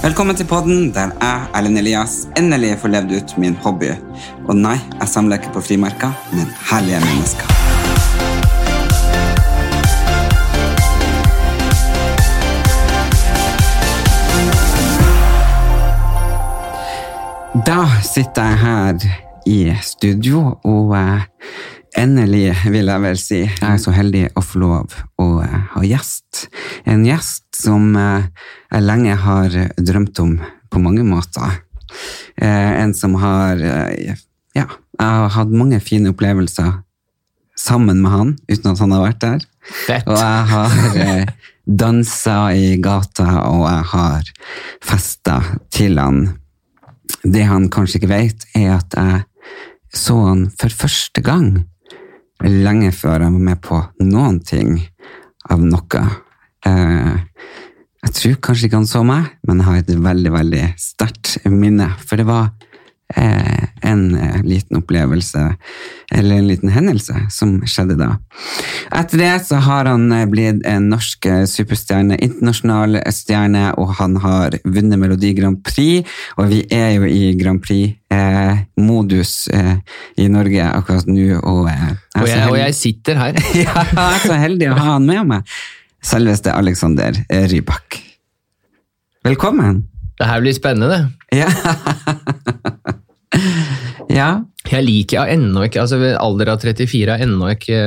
Velkommen til podden der jeg, Erlend Elias, endelig får levd ut min hobby. Og nei, jeg samler ikke på frimerker, men herlige mennesker. Da sitter jeg her i studio, og eh, endelig, vil jeg vel si, jeg er så heldig å få lov å eh, ha gjest. En gjest som eh, jeg lenge har drømt om på mange måter. Eh, en som har Ja, jeg har hatt mange fine opplevelser sammen med han, uten at han har vært der. Fett. Og jeg har dansa i gata, og jeg har festa til han. Det han kanskje ikke vet, er at jeg så han for første gang lenge før jeg var med på noen ting av noe. Eh, jeg tror kanskje ikke han så meg, men jeg har et veldig, veldig sterkt minne. For det var en eh, liten opplevelse, eller en liten hendelse, som skjedde da. Etter det så har han eh, blitt en norsk eh, superstjerne, internasjonal stjerne, og han har vunnet Melodi Grand Prix, og vi er jo i Grand Prix-modus eh, i Norge akkurat nå. Og, eh, jeg Og jeg, og jeg sitter her. ja, jeg er så heldig å ha han med meg. Selveste Alexander Rybak. Velkommen. Det her blir spennende. Ja. ja. Jeg liker ennå ikke, altså ved alder av 34 har jeg ennå ikke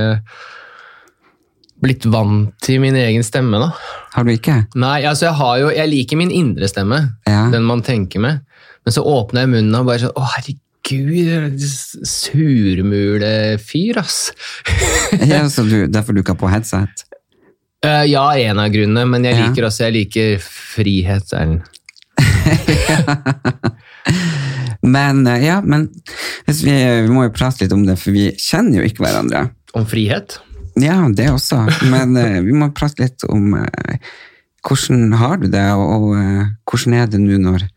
blitt vant til min egen stemme. da. Har du ikke? Nei, altså jeg har jo, jeg liker min indre stemme, Ja. den man tenker med. Men så åpner jeg munnen og bare sånn, å herregud, surmulefyr, ass. ja så du, derfor du ikke har på headset? Uh, ja, en av grunnene, men jeg Ja. liker også, jeg liker frihet, Erlend. Men eh, ja, men vi, vi må jo prate litt om det, for vi kjenner jo ikke hverandre. Om frihet? Ja, det også. Men eh, vi må prate litt om eh, hvordan har du det, og, og eh, hvordan er det nå når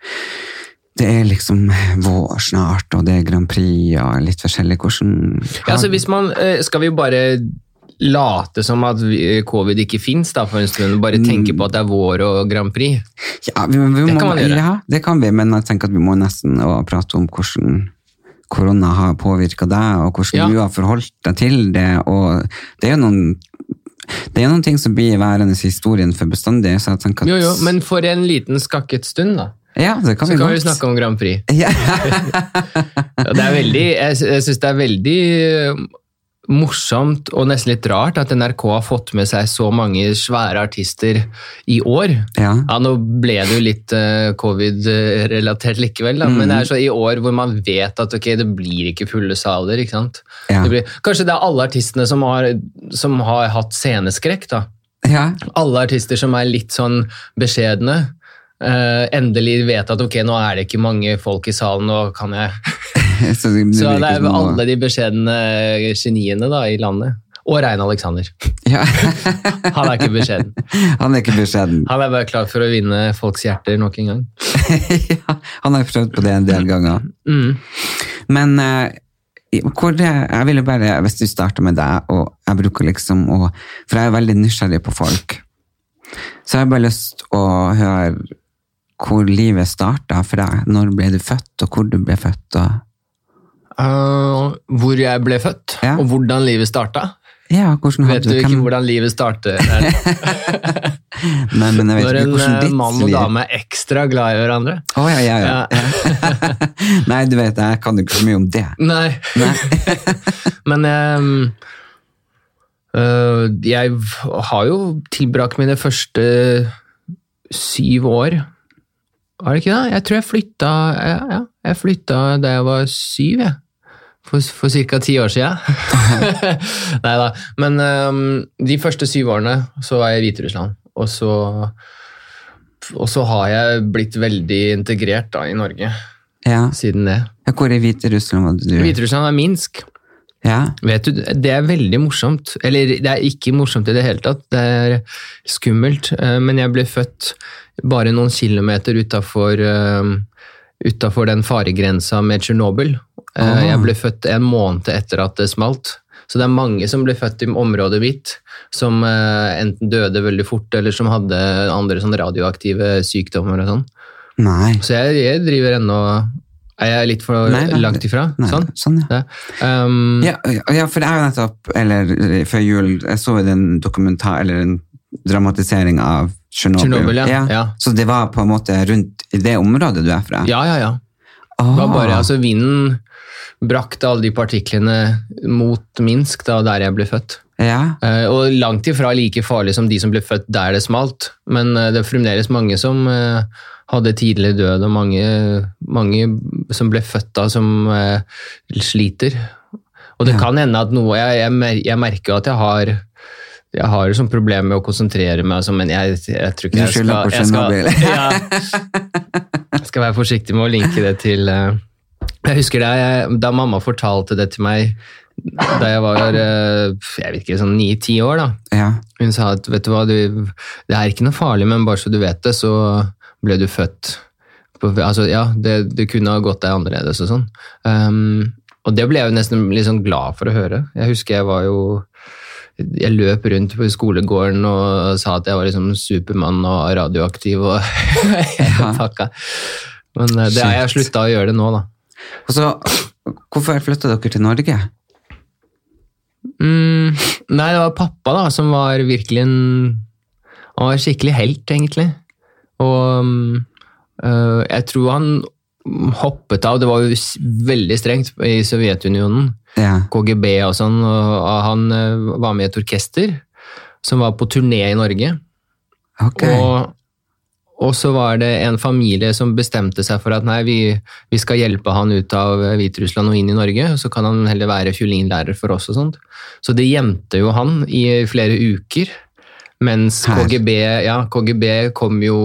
det er liksom vår snart, og det er Grand Prix og litt forskjellig. Hvordan Ja, altså hvis man, Skal vi bare late som at covid ikke fins for en stund, og bare tenke på at det er vår og Grand Prix? Ja, vi, vi Det må, kan man gjøre. Ja, det kan vi, men jeg tenker at vi må nesten prate om hvordan korona har påvirka deg, og hvordan Ja. du har forholdt deg til det. Og det er jo noen, det er noen ting som blir værende i historien for bestandig. Så jeg tenker at, Jo, jo, men for en liten skakket stund, da. ja, det kan Så vi kan vi snakke om Grand Prix. Ja. Det er veldig, jeg, jeg syns det er veldig eh, morsomt og nesten litt rart at NRK har fått med seg så mange svære artister i år. ja. Ja, Nå ble det jo litt uh, covid-relatert likevel, da. men det er så i år hvor man vet at ok, det blir ikke fulle saler. ikke sant? Ja. Det blir, kanskje det er alle artistene som har, som har hatt sceneskrekk. da. ja. Alle artister som er litt sånn beskjedne. Uh, endelig vet at ok, nå er det ikke mange folk i salen, nå kan jeg Så det, Så det er som alle de beskjedne geniene da, i landet. Og Rein Alexander. ja. Han er ikke beskjeden. Han er ikke beskjeden. Han er bare klar for å vinne folks hjerter nok en gang. ja, han har prøvd på det en del ganger. Mm. Men eh, hvor jeg ville bare, hvis du starter med deg, og jeg bruker liksom å For jeg er veldig nysgjerrig på folk. Så jeg har bare lyst å høre hvor livet starta for deg. Når ble du født, og hvor du ble født. Og, Uh, hvor jeg ble født, Ja. og hvordan livet starta. ja, Vet du ikke kan... hvordan livet starter? Nei, men jeg vet Når en eh, ditt mann og dame er ekstra glad i hverandre? Oh, ja, ja, ja. Nei, du vet, jeg kan ikke så mye om det. Nei. Men um, uh, jeg har jo tilbrakt mine første syv år Var det ikke det? Jeg tror jeg flytta ja, ja, jeg flytta da jeg var syv, jeg. For, for ca. ti år siden. Nei da. Men um, de første syv årene så var jeg i Hviterussland. Og så, og så har jeg blitt veldig integrert da, i Norge Ja. siden det. Ja, Hvor i Hviterussland var du? Hviterussland er Minsk. Ja. Vet du, Det er veldig morsomt. Eller det er ikke morsomt i det hele tatt. Det er skummelt. eh, Men jeg ble født bare noen kilometer utafor utafor den faregrensa med Tsjernobyl. Ah. Jeg ble født en måned etter at det smalt. Så det er mange som ble født i området mitt, som eh, enten døde veldig fort, eller som hadde andre sånn radioaktive sykdommer og sånn. Nei. Så jeg, jeg driver ennå Er jeg litt for Nei, nei, langt ifra? Nei. Sånn? sånn ja. Ja. Um, Ja, ja, for det er jo nettopp, eller før jul, jeg så den dokumentar, eller en dramatisering av Tsjernobyl. Ja. Ja. Så det var på en måte rundt i det området du er fra? ja, ja, ja. Det var bare, altså Vinden brakte alle de partiklene mot Minsk, da, der jeg ble født. Ja, Uh, og langt ifra like farlig som de som ble født der det smalt. Men uh, det er fremdeles mange som uh, hadde tidlig død, og mange, mange som ble født da som sliter. Og det Ja. kan hende at noe Jeg, jeg, mer- jeg merker jo at jeg har jeg har sånn problem med å konsentrere meg, altså, men jeg, jeg tror ikke jeg skal jeg skal, jeg skal, ja, jeg skal være forsiktig med å linke det til uh, Jeg husker da, jeg, da mamma fortalte det til meg da jeg var uh, jeg vet ikke, sånn ni-ti år. da. ja. Hun sa at vet du hva, du, det er ikke noe farlig, men bare så du vet det, så ble du født på, altså, Ja, det, det kunne ha gått deg annerledes og sånn. Um, og det ble jeg jo nesten litt sånn glad for å høre. Jeg husker jeg var jo jeg løp rundt på skolegården og sa at jeg var liksom Supermann og radioaktiv og pakka. Men eh, det har jeg slutta å gjøre det nå, da. Og så, hvorfor flytta dere til Norge? Mm, nei, det var pappa da, som var virkelig en Han var skikkelig helt, egentlig. Og øh, jeg tror han hoppet av. Det var jo veldig strengt i Sovjetunionen. Ja, KGB og sånn. Og han øh, var med i et orkester som var på turné i Norge. Okay. Og, og så var det en familie som bestemte seg for at nei, vi, vi skal hjelpe han ut av Hviterussland og inn i Norge, så kan han heller være fiolinlærer for oss og sånt. Så det gjemte jo han i flere uker. Mens KGB, ja, KGB kom jo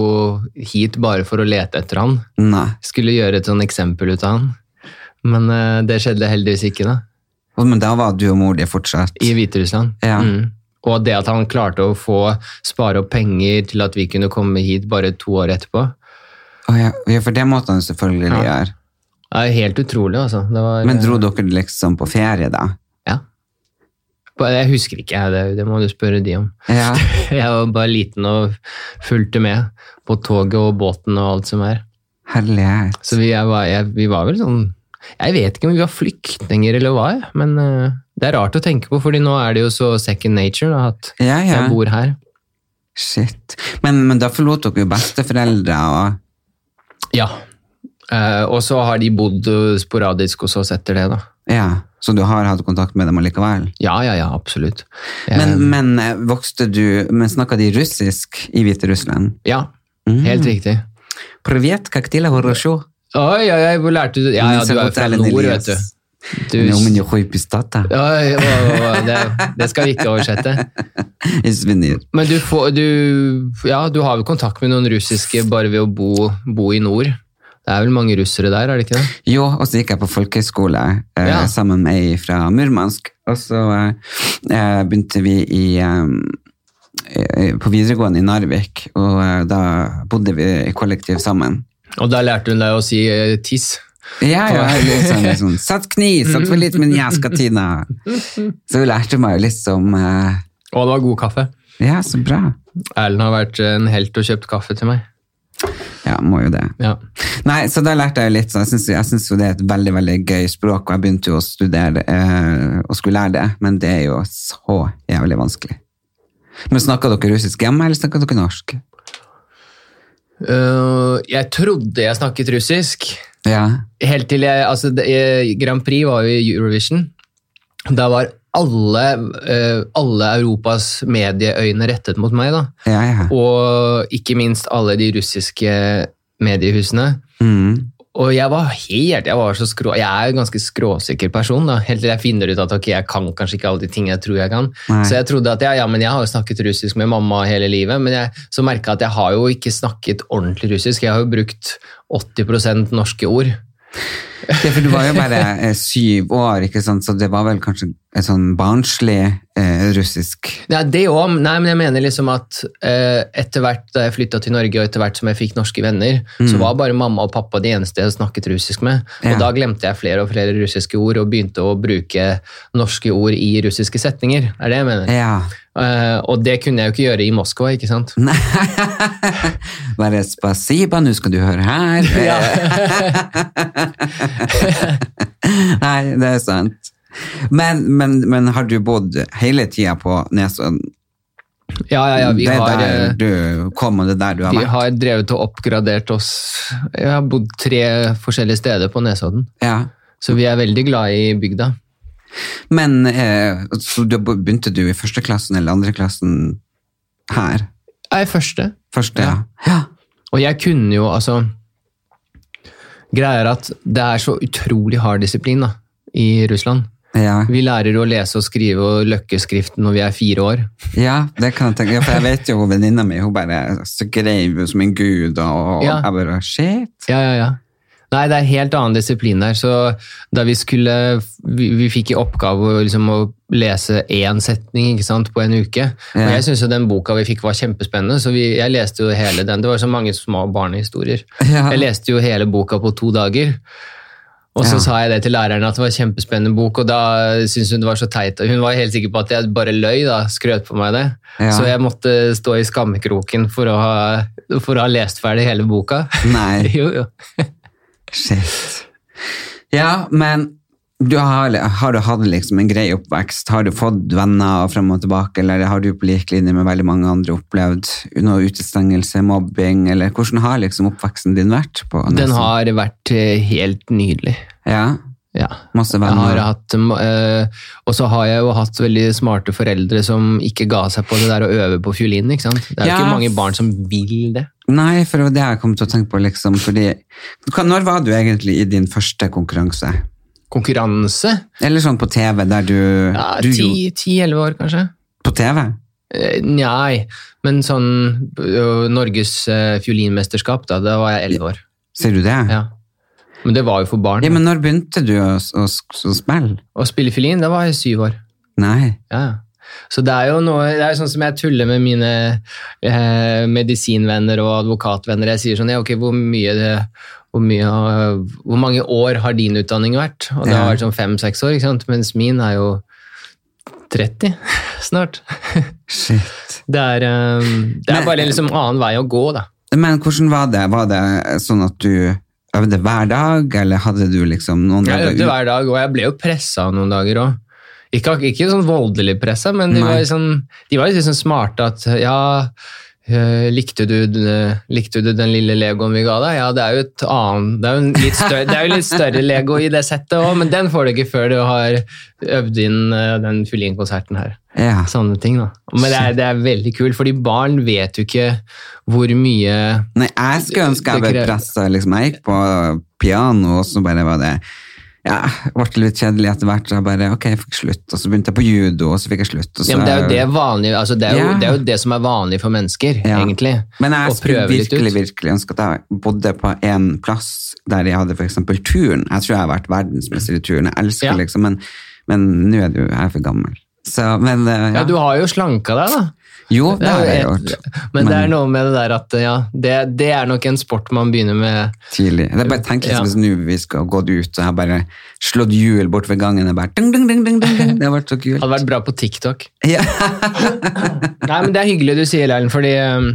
hit bare for å lete etter han. Nei. Skulle gjøre et sånn eksempel ut av han. Men uh, det skjedde heldigvis ikke, da. Men da var du og mor di fortsatt I Hviterussland. Ja. Mm. Og det at han klarte å få spare opp penger til at vi kunne komme hit bare to år etterpå, Oh, ja, ja, for det måtte han selvfølgelig Ja. gjøre. Ja, helt utrolig, altså. Det var, Men dro dere liksom på ferie, da? Jeg husker ikke, det, det må du spørre de om. Ja. Jeg var bare liten og fulgte med på toget og båten og alt som er. Herlighet. Så vi, jeg var, jeg, vi var vel sånn Jeg vet ikke om vi var flyktninger eller hva, men uh, det er rart å tenke på, fordi nå er det jo så second nature da, at Ja, ja. jeg bor her. Shit. Men, men da forlot dere jo besteforeldre og Ja. Uh, og så har de bodd sporadisk hos oss etter det, da. Ja, så du har hatt kontakt med dem allikevel? Ja, ja, ja, absolutt. Jeg- Men, men eh, vokste du Men snakka de russisk i Hviterussland? ja, Mm. helt riktig. Привет, как дела, хорошо? Oi, oi, oi, hvor lærte du det? Ja, ja, du er fra nord, vet du. du No, men jeg har pistata. Oi, oi, oi, oi, det, det skal vi ikke oversette. Извини. Men du, får, du, ja, du har vel kontakt med noen russiske bare ved å bo, bo i nord? Det er vel mange russere der, er det ikke det? Jo, og så gikk jeg på folkehøyskole eh, Ja. sammen med ei fra Murmansk. Og så eh, eh, begynte vi i, eh, på videregående i Narvik, og eh, da bodde vi i kollektiv sammen. Og da lærte hun deg å si eh, tiss. Ja, ja, litt sånn, litt sånn Satt kni, satt for litt men jeg skal tine. Så hun lærte meg jo liksom eh, Og det var god kaffe. Ja, så bra. Erlend har vært en helt og kjøpt kaffe til meg. Ja, må jo det. Ja. Nei, så da lærte jeg litt, så jeg syns, jo det er et veldig veldig gøy språk, og jeg begynte jo å studere eh, og skulle lære det, men det er jo så jævlig vanskelig. Men snakker dere russisk hjemme, eller snakker dere norsk? Uh, jeg trodde jeg snakket russisk. Ja. Helt til jeg, altså det, eh, Grand Prix var jo i Eurovision. Da var alle, eh, alle Europas medieøyne rettet mot meg. Ja, ja. Og ikke minst alle de russiske mediehusene. Mm. Og jeg var helt, jeg var så skrå, jeg er en ganske skråsikker person, da, helt til jeg finner ut at ok, jeg kan kanskje ikke alle de tingene jeg tror jeg kan. Nei. Så jeg trodde at ja, ja, men jeg har jo snakket russisk med mamma hele livet, men jeg så merket jeg at jeg har jo ikke snakket ordentlig russisk. Jeg har jo brukt 80% norske ord. Ja, for du var jo bare eh, syv år, ikke sant? så det var vel kanskje et sånn barnslig eh, russisk Ja, det òg. Nei, men jeg mener liksom at eh, etter hvert da jeg flytta til Norge, og etter hvert som jeg fikk norske venner, så var bare mamma og pappa de eneste jeg snakket russisk med. Og Ja. da glemte jeg flere og flere russiske ord, og begynte å bruke norske ord i russiske setninger. er det jeg mener. Ja. Eh, og det kunne jeg jo ikke gjøre i Moskva, ikke sant? Nei. Bare spasiba, nå skal du høre her. Nei, det er sant. Men, men, men har du bodd hele tida på Nesodden? Ja, ja, ja. Vi det har, der eh, du kom, og det er der du har vi vært? har drevet og oppgradert oss. Jeg har bodd tre forskjellige steder på Nesodden, Ja. så vi er veldig glad i bygda. Men eh, så du, begynte du i første klassen eller andre klassen her? Er første. Første, ja. Ja. ja. Og jeg kunne jo, altså Greia er at det er så utrolig hard disiplin da, i Russland. Ja. Vi lærer å lese og skrive og løkkeskriften når vi er fire år. ja, det kan jeg tenke. Ja, for jeg vet jo venninna mi, hun bare skrev som en gud, og, Ja. jeg bare Shit. Ja, ja, ja. Nei, det er helt annen disiplin der. Så da vi skulle Vi, vi fikk i oppgave liksom, å lese én setning ikke sant, på en uke. Og jeg syns den boka vi fikk var kjempespennende, så vi, jeg leste jo hele den. Det var så mange små barnehistorier. Jeg leste jo hele boka på to dager. Og så Ja. sa jeg det til læreren at det var en kjempespennende bok, og da syntes hun det var så teit. Hun var helt sikker på at jeg bare løy, da, skrøt på meg det. Ja. Så jeg måtte stå i skammekroken for å ha, for å ha lest ferdig hele boka. Nei. jo, jo. Shit. Ja, men du har, har du hatt liksom en grei oppvekst? Har du fått venner frem og tilbake, eller har du på lik linje med veldig mange andre opplevd noe utestengelse, mobbing, eller hvordan har liksom oppveksten din vært? på Den har vært eh, helt nydelig. Ja, Ja. masse venner. har hatt, eh, og så har jeg jo hatt veldig smarte foreldre som ikke ga seg på det der å øve på fiolin. ikke sant? Det er jo Ja. ikke mange barn som vil det. Nei, for det det jeg kom til å tenke på, liksom, fordi Når var du egentlig i din første konkurranse? Konkurranse? Eller sånn på TV, der du, Ja, Ti-elleve år, kanskje? På TV? Eh, Nei, men sånn Norges fiolinmesterskap, da, da var jeg elleve år. Ser du det? Ja. Men det var jo for barn. Ja, men når begynte du å, å, å spille? Å spille fiolin, da var jeg syv år. Nei. Ja, Ja. Så det er jo noe, det er jo sånn som jeg tuller med mine eh, medisinvenner og advokatvenner. Jeg sier sånn, ja, ok, hvor mye det, hvor, mye, hvor mange år har din utdanning vært? Og det har vært sånn fem-seks år, ikke sant? Mens min er jo 30 snart. Shit. Det er, det er Men- bare en liksom annen vei å gå, da. Men hvordan var det? Var det sånn at du øvde hver dag, eller hadde du liksom noen dager Jeg øvde hver dag, og jeg ble jo pressa noen dager òg. Ikke, ikke sånn voldelig pressa, men de Nei. var, de var litt sånn smarte at ja eh, likte, du, den- likte du den lille legoen vi ga deg? Ja, det er jo et annet Det er jo en litt større, det er jo litt større lego i det settet òg, men den får du ikke før du har øvd inn eh, den fiolinkonserten her. Ja. Sånne ting, da. Men det er, det er veldig kult, fordi barn vet jo ikke hvor mye Nei, jeg skulle ønske jeg ble pressa. Liksom. Jeg gikk på piano, og så bare var det ja, ble litt kjedelig etter hvert. Så jeg bare, ok, jeg fikk slutt. Og så begynte jeg på judo, og så fikk jeg slutt. Så, ja, men Det er jo det vanlige, altså det, er jo, Ja. det er jo det som er vanlig for mennesker, Ja. egentlig. Men jeg skulle virkelig virkelig ønske at jeg bodde på en plass der jeg hadde f.eks. turn. Jeg tror jeg har vært verdensmester i turn. Jeg elsker Ja. liksom, men, men nå er du, jeg er for gammel. Så, men eh, Ja, ja. du har jo slanka deg, da. Jo, det har jeg jo gjort. Men, det er noe med det der at ja, det, det er nok en sport man begynner med tidlig. er bare tenk liksom, Ja. Hvis nå vi skal gå ut, så har bare slått hjul bort ved gangen. og bare, ding, ding, ding, ding, ding, ding. Det har vært så kult. Hadde vært bra på TikTok. Ja. Nei, men Det er hyggelig du sier Erlend, fordi um,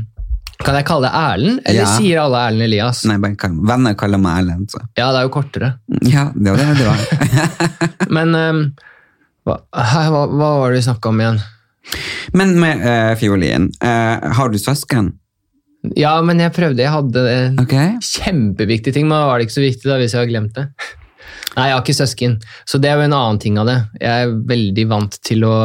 Kan jeg kalle deg Erlend, eller Ja. sier alle Erlend Elias? Nei, bare kall, venner kaller meg Erlend, så. Ja, det er jo kortere. Ja, det var det det var. Men um, hva, hva, hva var det vi snakka om igjen? Men med uh, fiolin, uh, har du søsken? Ja, men jeg prøvde, jeg hadde en okay. kjempeviktig ting, men var det ikke så viktig da, hvis jeg har glemt det. Nei, jeg har ikke søsken, så det er jo en annen ting av det. Jeg er veldig vant til å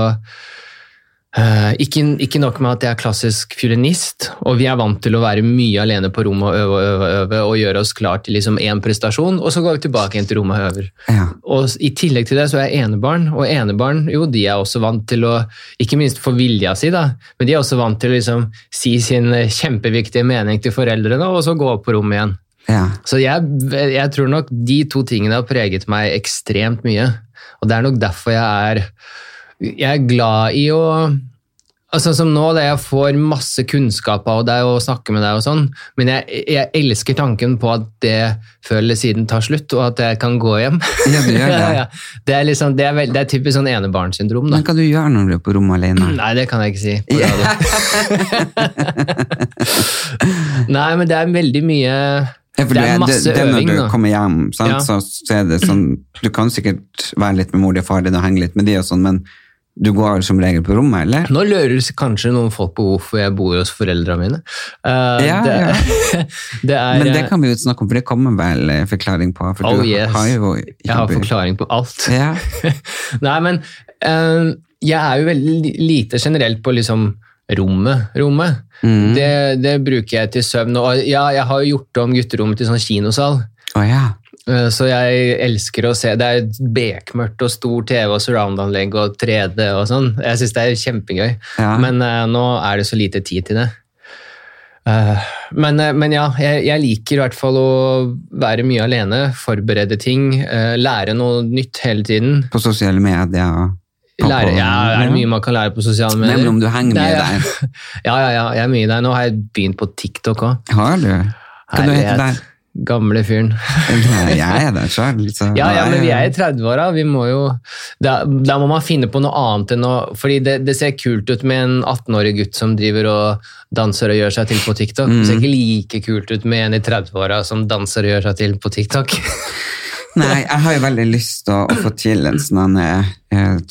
eh, ikke, ikke nok med at jeg er klassisk fiolinist, og vi er vant til å være mye alene på rommet og øve og øve, øve og gjøre oss klar til liksom én prestasjon, og så går vi tilbake igjen til rommet og øver. Ja. Og I tillegg til det så er jeg enebarn, og enebarn jo, de er også vant til å Ikke minst få vilja si, da, men de er også vant til å liksom, si sin eh, kjempeviktige mening til foreldrene, og så gå opp på rommet igjen. ja. Så jeg, jeg tror nok de to tingene har preget meg ekstremt mye. Og det er nok derfor jeg er Jeg er glad i å Altså Som nå, da jeg får masse kunnskap av deg og snakker med deg, og sånn, men jeg, jeg elsker tanken på at det før eller siden tar slutt, og at jeg kan gå hjem. Ja, du gjør det. Det er, liksom, det er, veld, det er typisk sånn enebarnssyndrom. da. Men hva du gjør når du er på rommet alene? Nei, det kan jeg ikke si. Nei, men det er veldig mye Ja, Det er masse det, det er når du da. kommer hjem, sant? Ja. Så, så er det sånn Du kan sikkert være litt med mor og far din og henge litt med de og sånn, men du går som regel på rommet, eller? Nå lurer kanskje noen folk på hvorfor jeg bor hos foreldrene mine. Uh, Ja, det, det er Men det kan vi jo snakke om, for det kommer vel en forklaring på. For Oh, du yes. har jo Jeg har forklaring på alt. Ja. Nei, men uh, jeg er jo veldig lite generelt på liksom rommet. rommet. Mm. Det, det bruker jeg til søvn. Og ja, jeg har jo gjort om gutterommet til sånn kinosal. Å ja. Eh, Så jeg elsker å se Det er bekmørkt og stor TV og surround-anlegg og 3D og sånn. Jeg syns det er kjempegøy. Ja. Men uh, nå er det så lite tid til det. Uh, men, uh, men ja, jeg, jeg liker i hvert fall å være mye alene, forberede ting, lære noe nytt hele tiden. På sosiale medier. Lære, ja, er det mye man kan lære på sosiale medier? men om du henger mye ja. der. Ja, ja, ja, jeg er mye der. Nå har jeg begynt på TikTok òg. Har du? Hva du heter der? Gamle fyren. Jeg er det sjøl. Ja, ja, men vi er i 30-åra. Vi må jo da, da må man finne på noe annet enn å Fordi det, det ser kult ut med en 18-årig gutt som driver og danser og gjør seg til på TikTok. Det ser ikke like kult ut med en i 30-åra som danser og gjør seg til på TikTok. Nei, jeg har jo veldig lyst til å, å få til en sånn eh,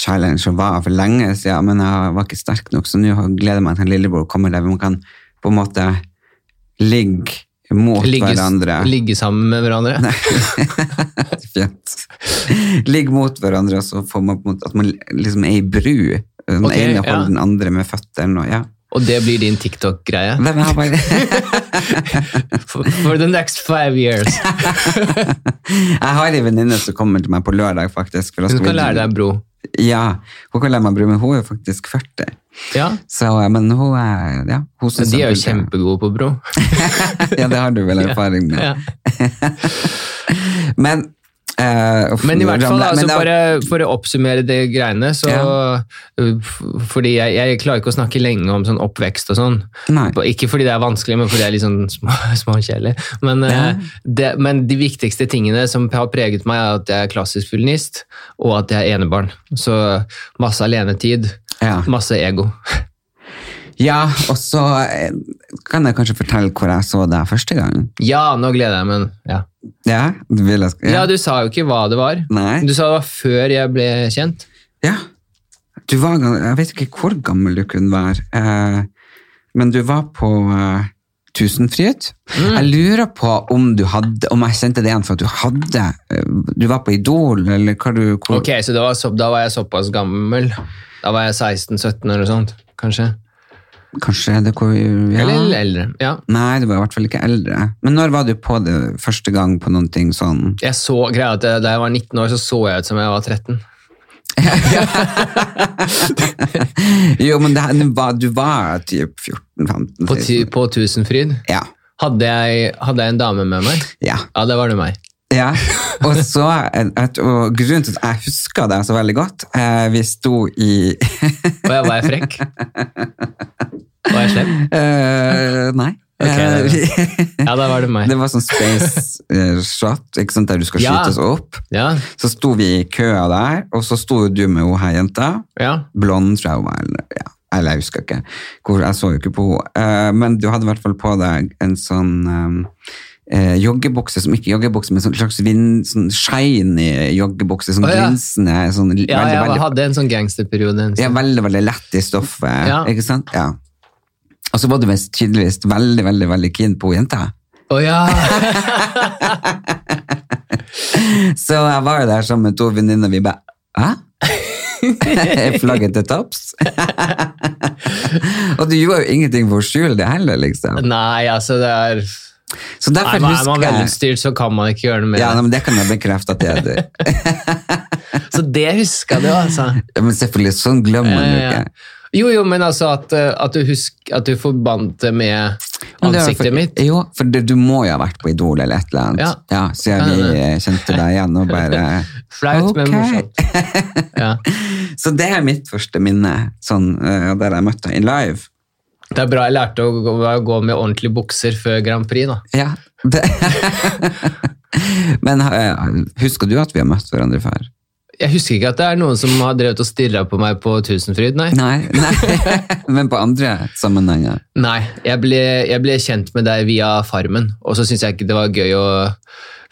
challenge som var for lenge siden, men jeg var ikke sterk nok, så nå gleder jeg meg til at lillebror kommer der vi kan på en måte ligge mot Ligge, hverandre. ligge sammen med hverandre. Fint. Ligge mot hverandre, og så får man på en måte at man liksom er i bru. Den okay, ene holder ja. den andre med føttene. Og, ja. Og det blir din TikTok-greie. For, for the next five years. jeg har en venninne som kommer til meg på lørdag, faktisk. Hun skal lære deg bro. Ja, hun kan lære meg bru, men hun er faktisk 40. Ja, Så, men hun er ja, hun Men De er jo kjempegode på bro. Ja, det har du vel erfaring med. Ja. Men eh, uff, Men i hvert fall, altså, bare for å oppsummere de greiene, så ja. Fordi jeg, jeg klarer ikke å snakke lenge om sånn oppvekst og sånn. Ikke fordi det er vanskelig, men fordi det er litt sånn små, småkjedelig. Men, Ja. eh, det, men de viktigste tingene som har preget meg, er at jeg er klassisk violinist, og at jeg er enebarn. Så masse alenetid, Ja. masse ego. Ja, og så eh, kan jeg kanskje fortelle hvor jeg så deg første gang. Ja, nå gleder jeg meg, men ja. Ja, du vil ja. Ja, du sa jo ikke hva det var. Nei. Du sa det var før jeg ble kjent. Ja. Du var, jeg vet ikke hvor gammel du kunne være, eh, men du var på eh, Tusenfryd. Mm. Jeg lurer på om du hadde, om jeg kjente det igjen for at du hadde, eh, du var på Idol, eller hva du... Hvor, Ok, så det var så, da var jeg såpass gammel. Da var jeg 16-17 eller noe sånt, kanskje. Kanskje det hvor... Ja. Eller eldre. Ja. Nei, du var i hvert fall ikke eldre. Men når var du på det første gang på noen ting sånn? Jeg så, greia at Da jeg var 19 år, så så jeg ut som jeg var 13. jo, men det, det du var typ 14-15. På, på Tusenfryd. Ja. Hadde jeg, hadde jeg en dame med meg? Ja. Ja, det var det meg. Ja. Og, så, et, og grunnen til at jeg husker det så veldig godt, eh, vi sto i Og jeg var frekk? Var jeg slem? Uh, Nei. Okay, det Ja, da var det meg. det var sånn space shot, ikke sant, der du skal Ja. skytes opp. Ja, Så sto vi i køa der, og så sto du med hun her jenta. ja. Blond, tror jeg hun var. Ja. eller jeg husker ikke. Jeg så jo ikke på henne. Eh, men du hadde i hvert fall på deg en sånn um, eh, joggebukse, som ikke joggebukse, men sånn slags vind, sånn shiny joggebukse. Sånn oh, ja. glinsende. Sånn, ja veldig, jeg veldig, hadde en sånn gangsterperiode. en ja, sånn. veldig, veldig lett i stoffet. Ja. Ikke sant? Ja. Og så var du visst tydeligvis veldig, veldig veldig keen på jenta. Å ja! Så jeg var jo der sammen med to venninner, og vi bare Hæ? Er flagget til topps? og du gjorde jo ingenting for å skjule det heller, liksom. Nei, altså, det er Så Nei, men Er man velutstyrt, så kan man ikke gjøre noe med Ja, det. men Det kan jeg bekrefte at jeg det. Så det huska du, altså. Ja, men selvfølgelig, sånn glemmer man jo Ja, ja, ja. ikke. Jo, jo, men altså at, eh, at du husker at du forbandt det med ansiktet for, mitt. Jo, for det, du må jo ha vært på Idol eller et eller annet. Ja. Ja, så jeg, vi kjente deg igjen og bare Flaut, men morsomt. Ja. Så det er mitt første minne, sånn, eh, der jeg møtte henne live. Det er bra jeg lærte å gå, å gå med ordentlige bukser før Grand Prix. da. Ja. Men eh, husker du at vi har møtt hverandre før? Jeg husker ikke at det er noen som har drevet og stirra på meg på Tusenfryd, nei. Nei, nei. men på andre sammenhenger. Nei, jeg ble, jeg ble kjent med deg via Farmen, og så syns jeg ikke det var gøy å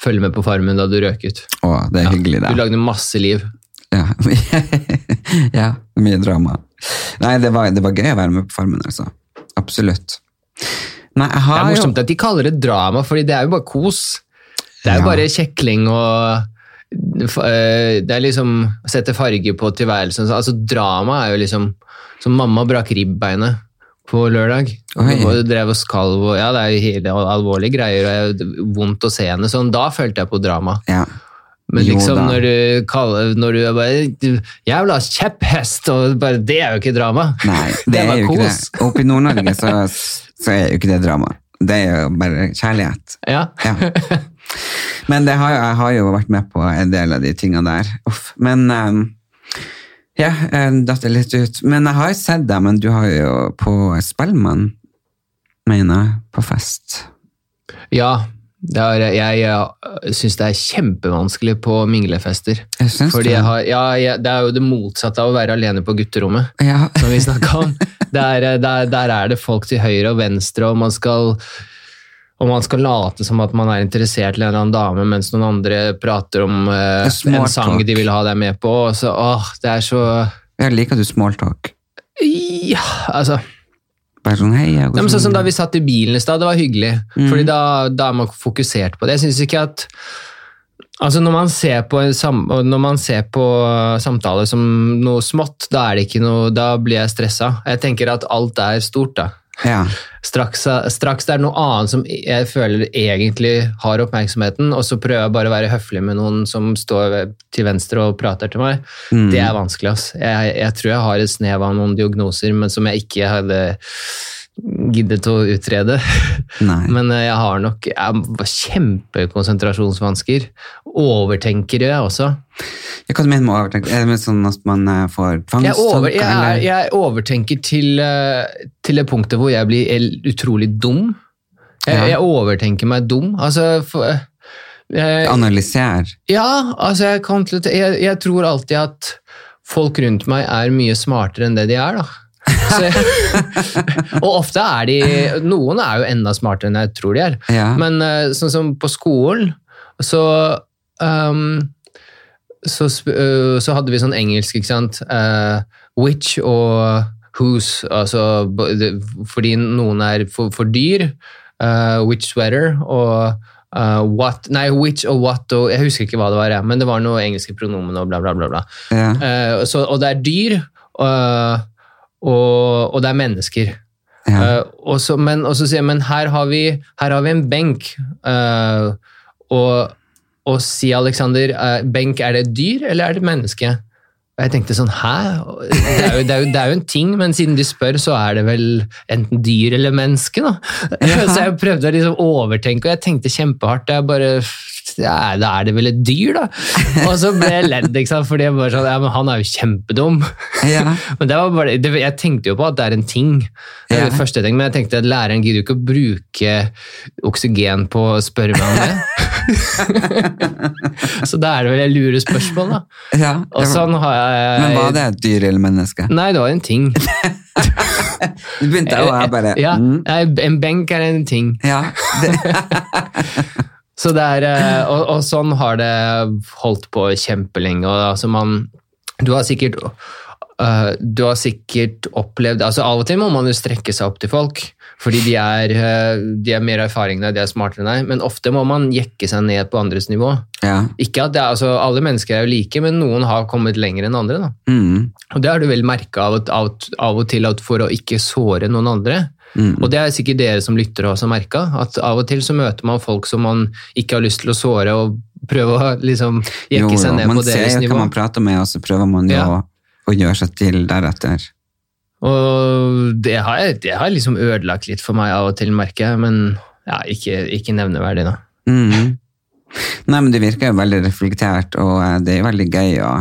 følge med på Farmen da du røk ut. Å, det er hyggelig, Du lagde masse liv. Ja. ja, mye drama. Nei, det var, det var gøy å være med på Farmen, altså. Absolutt. Nei, Det er er jo morsomt at de kaller det drama, fordi det er jo bare kos. Det er jo Ja. bare kjekling og eh, Det er liksom å sette farge på tilværelsen. Altså, drama er jo liksom Som mamma brakk ribbeinet på lørdag. Oi. Og drev og skalv og Ja, det er jo hele alvorlige greier, og det er vondt å se henne sånn. Da følte jeg på drama. ja. Men liksom når du kaller Når du er bare Jævla kjepphest! Og bare, det er jo ikke drama. Nei, det, Det er jo ikke det. Oppe i Nord-Norge så, så er jo ikke det drama. Det er jo bare kjærlighet. Ja. Ja. Men det har, jeg har jo vært med på en del av de tingene der. Uff. Men um, ja, jeg datt det litt ut. Men jeg har jo sett deg, men du har jo på Spellemann, mener jeg, på fest. Ja, er, jeg, jeg syns det er kjempevanskelig på minglefester. Jeg synes Fordi jeg har, ja, jeg, det er jo det motsatte av å være alene på gutterommet, Ja, som vi om. Der, der, der er det folk til høyre og venstre, og man skal og man skal late som at man er interessert i en eller annen dame, mens noen andre prater om eh, small en sang de vil ha deg med på. Og så, åh, det er så jeg liker du smalltalk. Ja, altså Bare sånn, hei, Ja, men sånn som Da vi satt i bilen i stad, det var hyggelig. Mm. Fordi da, da er man fokusert på det. Jeg synes ikke at Altså Når man ser på, sam, når man ser på samtale som noe smått, da er det ikke noe, da blir jeg stressa. Jeg tenker at alt er stort. da. Ja, Straks, straks det er noe annet som jeg føler egentlig har oppmerksomheten, og så prøver jeg bare å være høflig med noen som står til venstre og prater til meg, Mm. det er vanskelig. ass. Jeg, jeg tror jeg har et snev av noen diagnoser, men som jeg ikke hadde giddet å utrede. nei. Men eh, jeg har nok jeg kjempekonsentrasjonsvansker. Overtenker jeg også. Jeg kan mene med overtenker? Er det sånn at man får får Jeg, over, jeg, jeg overtenker til, eh, til det punktet hvor jeg blir utrolig dum. Jeg, Ja. jeg overtenker meg dum. Altså, for, jeg, Analyser. ja, altså jeg, til, jeg, jeg tror alltid at folk rundt meg er mye smartere enn det de er, da. Så og ofte er de Noen er jo enda smartere enn jeg tror de er. Ja. Men eh, sånn som på skolen, så um, så, øh, så hadde vi sånn engelsk, ikke sant? Uh, which og whose, altså fordi noen er for, for dyr. Uh, which sweater og Uh, what Nei, which og what og Jeg husker ikke hva det var, men det var noe engelske pronomen og bla, bla, bla. bla. ja. Uh, så, og det er dyr, eh, og, og det er mennesker. ja. Uh, og så, men, og så sier jeg, men her har vi, her har vi en benk. Uh, og, og si, Alexander, uh, benk, er det et dyr eller er det et menneske? Og jeg tenkte sånn, hæ? Det er, jo, det, er jo, det er jo en ting, men siden de spør, så er det vel enten dyr eller menneske, da. Så jeg prøvde å liksom overtenke, og jeg tenkte kjempehardt. Jeg bare ja, Da er det vel et dyr, da? Og så ble jeg ledd, ikke sant? fordi jeg bare sånn, ja, men han er jo kjempedum. ja. Men det var bare, det, jeg tenkte jo på at det er en ting. Det Ja. det første jeg tenkte, Men jeg tenkte at læreren gidder jo ikke å bruke oksygen på å spørre meg om det. så da er det vel et lure spørsmål, da. ja. Og sånn har jeg Men var det et dyr eller menneske? Nei, det var en ting. Du begynte å være bare ja, mm, ja, En benk er en ting. ja. Det, Så det er, eh, og, og sånn har det holdt på kjempelenge. Og altså man, du har sikkert Uh, du har sikkert opplevd altså Av og til må man jo strekke seg opp til folk, fordi de er, uh, de er mer erfaring enn deg, de er smartere enn deg, men ofte må man jekke seg ned på andres nivå. ja. Ikke at det er, altså Alle mennesker er jo like, men noen har kommet lenger enn andre. da. Mm, Og Det har du vel merka av, av, av og til at for å ikke såre noen andre. Mm. Og det er sikkert dere som lyttere også merka, at av og til så møter man folk som man ikke har lyst til å såre, og prøve å liksom Jo, jekke seg jo, ned man på ser deres jo nivå. hva man prater med, og så prøver man jo Ja. å, gjøre seg til deretter. Og det har, det har liksom ødelagt litt for meg av og til, merker jeg, men ja, ikke, ikke nevneverdig, da. Mm. Nei, men du virker jo veldig reflektert, og eh, det er jo veldig gøy å,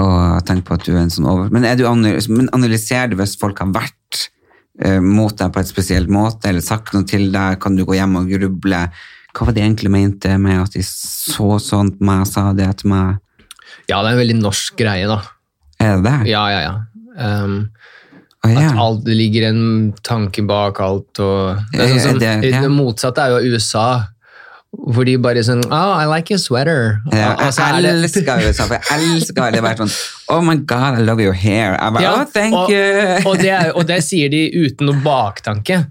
å tenke på at du er en sånn over... Men, er du men analyserer du hvis folk har vært mot deg på et spesielt måte, eller sagt noe til deg? Kan du gå hjem og gruble? Hva var det egentlig mente med at de så sånn på meg og sa det til meg? Ja, det er en veldig norsk greie, da. Er det det? Ja, ja, ja. Um, oh, ja. At alt, det ligger en tanke bak alt. Og, det, er sånn som, Det- ja. det motsatte er jo USA, hvor de bare sånn Oh, I like your sweater. Ja, jeg det- elsker USA, for jeg elsker det vært sånn Oh my God, I love your hair. Jeg bare, Ja, oh, thank og, you. Og det, og det sier de uten noe baktanke.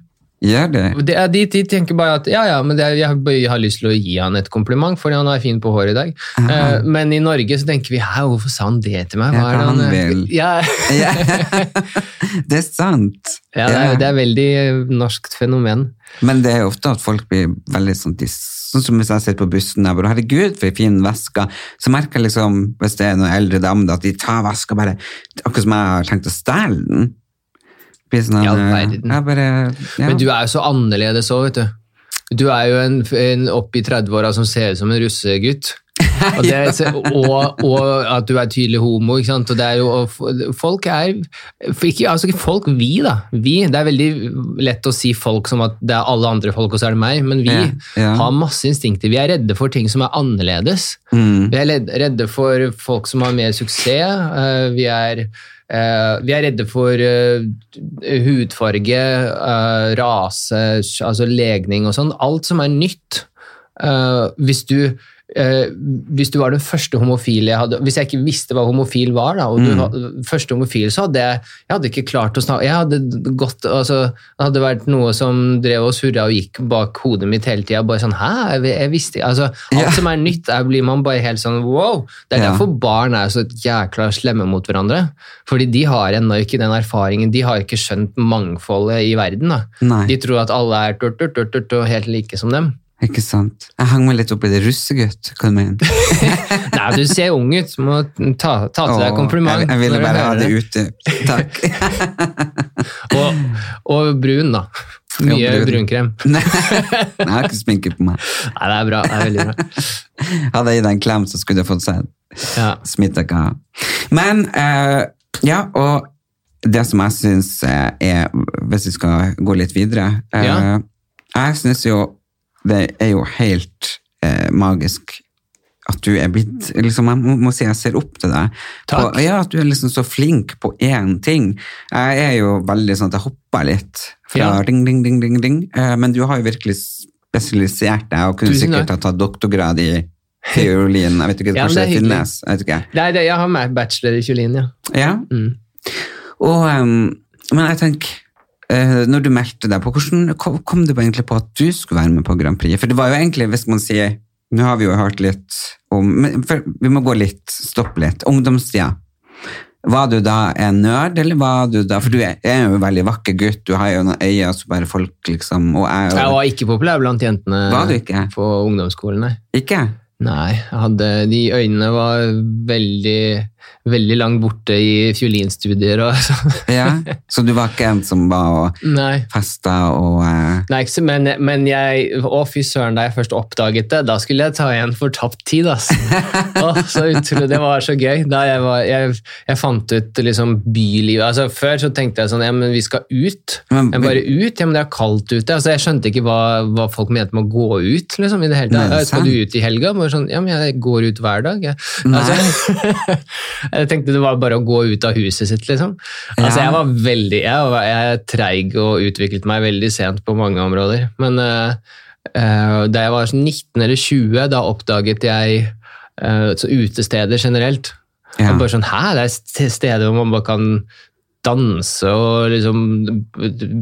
Gjør det? Det er, de, de tenker bare at ja, ja, men er, jeg har bare- har lyst til å gi han et kompliment, fordi han er fin på håret i dag. Eh, men i Norge så tenker vi hæ, hvorfor sa han det til meg? Ja, Hva er det han, han eh, vil. Ja, Ja. det er sant. ja, det, er, det er veldig norskt fenomen. Men det er ofte at folk blir veldig sånn de, Sånn som hvis jeg sitter på bussen og bare herregud, for en fin veske. Så merker jeg liksom, hvis det er noen eldre damer, at de tar veska bare Akkurat som jeg har tenkt å stjele den. Ja, eh, jeg bare, ja. Men du er jo så annerledes òg, vet du. Du er jo en, en opp i 30-åra som ser ut som en russegutt. Og, det, og, og at du er tydelig homo. ikke sant? Og det er jo, folk er ikke, altså ikke folk, vi, da. Vi, Det er veldig lett å si folk som at det er alle andre folk, og så er det meg. Men vi Ja, ja. har masse instinkter. Vi er redde for ting som er annerledes. Mm. Vi er redde for folk som har mer suksess. eh, Vi er, vi er redde for eh, hudfarge, eh, rase, altså legning og sånn. Alt som er nytt. Eh, Hvis du eh, hvis du var den første homofile jeg hadde Hvis jeg ikke visste hva homofil var, da, og du Mm. var første homofil, så hadde jeg, jeg hadde ikke klart å snakke Jeg hadde gått, altså, det hadde vært noe som drev og surra og gikk bak hodet mitt hele tida. Bare sånn Hæ? Jeg, jeg visste altså, Alt yeah. som er nytt, er, blir man bare helt sånn wow. Det er yeah. derfor barn er så jækla slemme mot hverandre. Fordi de har ennå ikke den erfaringen. De har ikke skjønt mangfoldet i verden. da. Nei, De tror at alle er turt, turt, turt, turt, helt like som dem. Ikke sant. Jeg hang meg litt opp i det russegutt. Hva du mener Nei, du ser ung ut. så må ta, ta til deg kompliment. Jeg, jeg ville bare ha det ute. Takk. Og, og brun, da. Mye brun. brunkrem. Nei, jeg har ikke sminke på meg. Nei, det er bra. Det er veldig bra. Hadde jeg gitt deg en klem, så skulle du fått sett. Ja. Av. Men eh, ja, og det som jeg syns er Hvis vi skal gå litt videre eh, Ja. Jeg syns jo det er jo helt eh, magisk at du er blitt liksom, Jeg må, må si jeg ser opp til deg. Takk. På, ja, At du er liksom så flink på én ting. Jeg er jo veldig sånn at jeg hopper litt fra Ja. ding, ding, ding, ding, ding. Eh, men du har jo virkelig spesialisert deg og kunne Tusen sikkert ha tatt doktorgrad i fiolin. Jeg vet ikke, Ja, kanskje det finnes. Jeg vet ikke. Nei, det, jeg har med bachelor i fiolin, ja. Ja. Mm. Og, um, men jeg tenker, når du meldte deg på, hvordan kom, du egentlig på at du skulle være med på Grand Prix? For det var jo egentlig, hvis man sier, nå har vi jo hørt litt om, vi må gå litt, stoppe litt, ungdomstida. Var du da en nerd, eller var du da, for du er, jo en veldig vakker gutt, du har jo noen øyne som bare folk liksom, og jeg, Jeg var ikke populær blant jentene Var du ikke? på ungdomsskolen, nei. ikke? Nei, jeg hadde, de øynene var veldig, veldig langt borte i fiolinstudier og. Ja, så du var ikke en som var og Nei. festet og, eh, Nei, ikke men, men jeg Å, fy søren, da jeg først oppdaget det, da skulle jeg ta igjen for tapt tid, ass. Å, så utrolig, Det var så gøy. Da jeg, var, jeg, jeg fant ut liksom bylivet altså, Før så tenkte jeg sånn Ja, men vi skal ut. Men- Men bare ut? Ja, men det er kaldt ute. Altså, jeg skjønte ikke hva, hva folk mente med å gå ut, liksom, i det hele tatt. Ja, Skal du ut i helga? Bare sånn, ja, men jeg går ut hver dag. Jeg, Nei. altså, jeg tenkte det var bare å gå ut av huset sitt, liksom. Altså, Ja. jeg var veldig Jeg, var, jeg treig og utviklet meg veldig sent på mange områder. Men uh, uh, da jeg var sånn 19 eller 20, da oppdaget jeg uh, så utesteder generelt. Ja. Bare sånn, Hæ, det er st- steder hvor man bare kan danse og liksom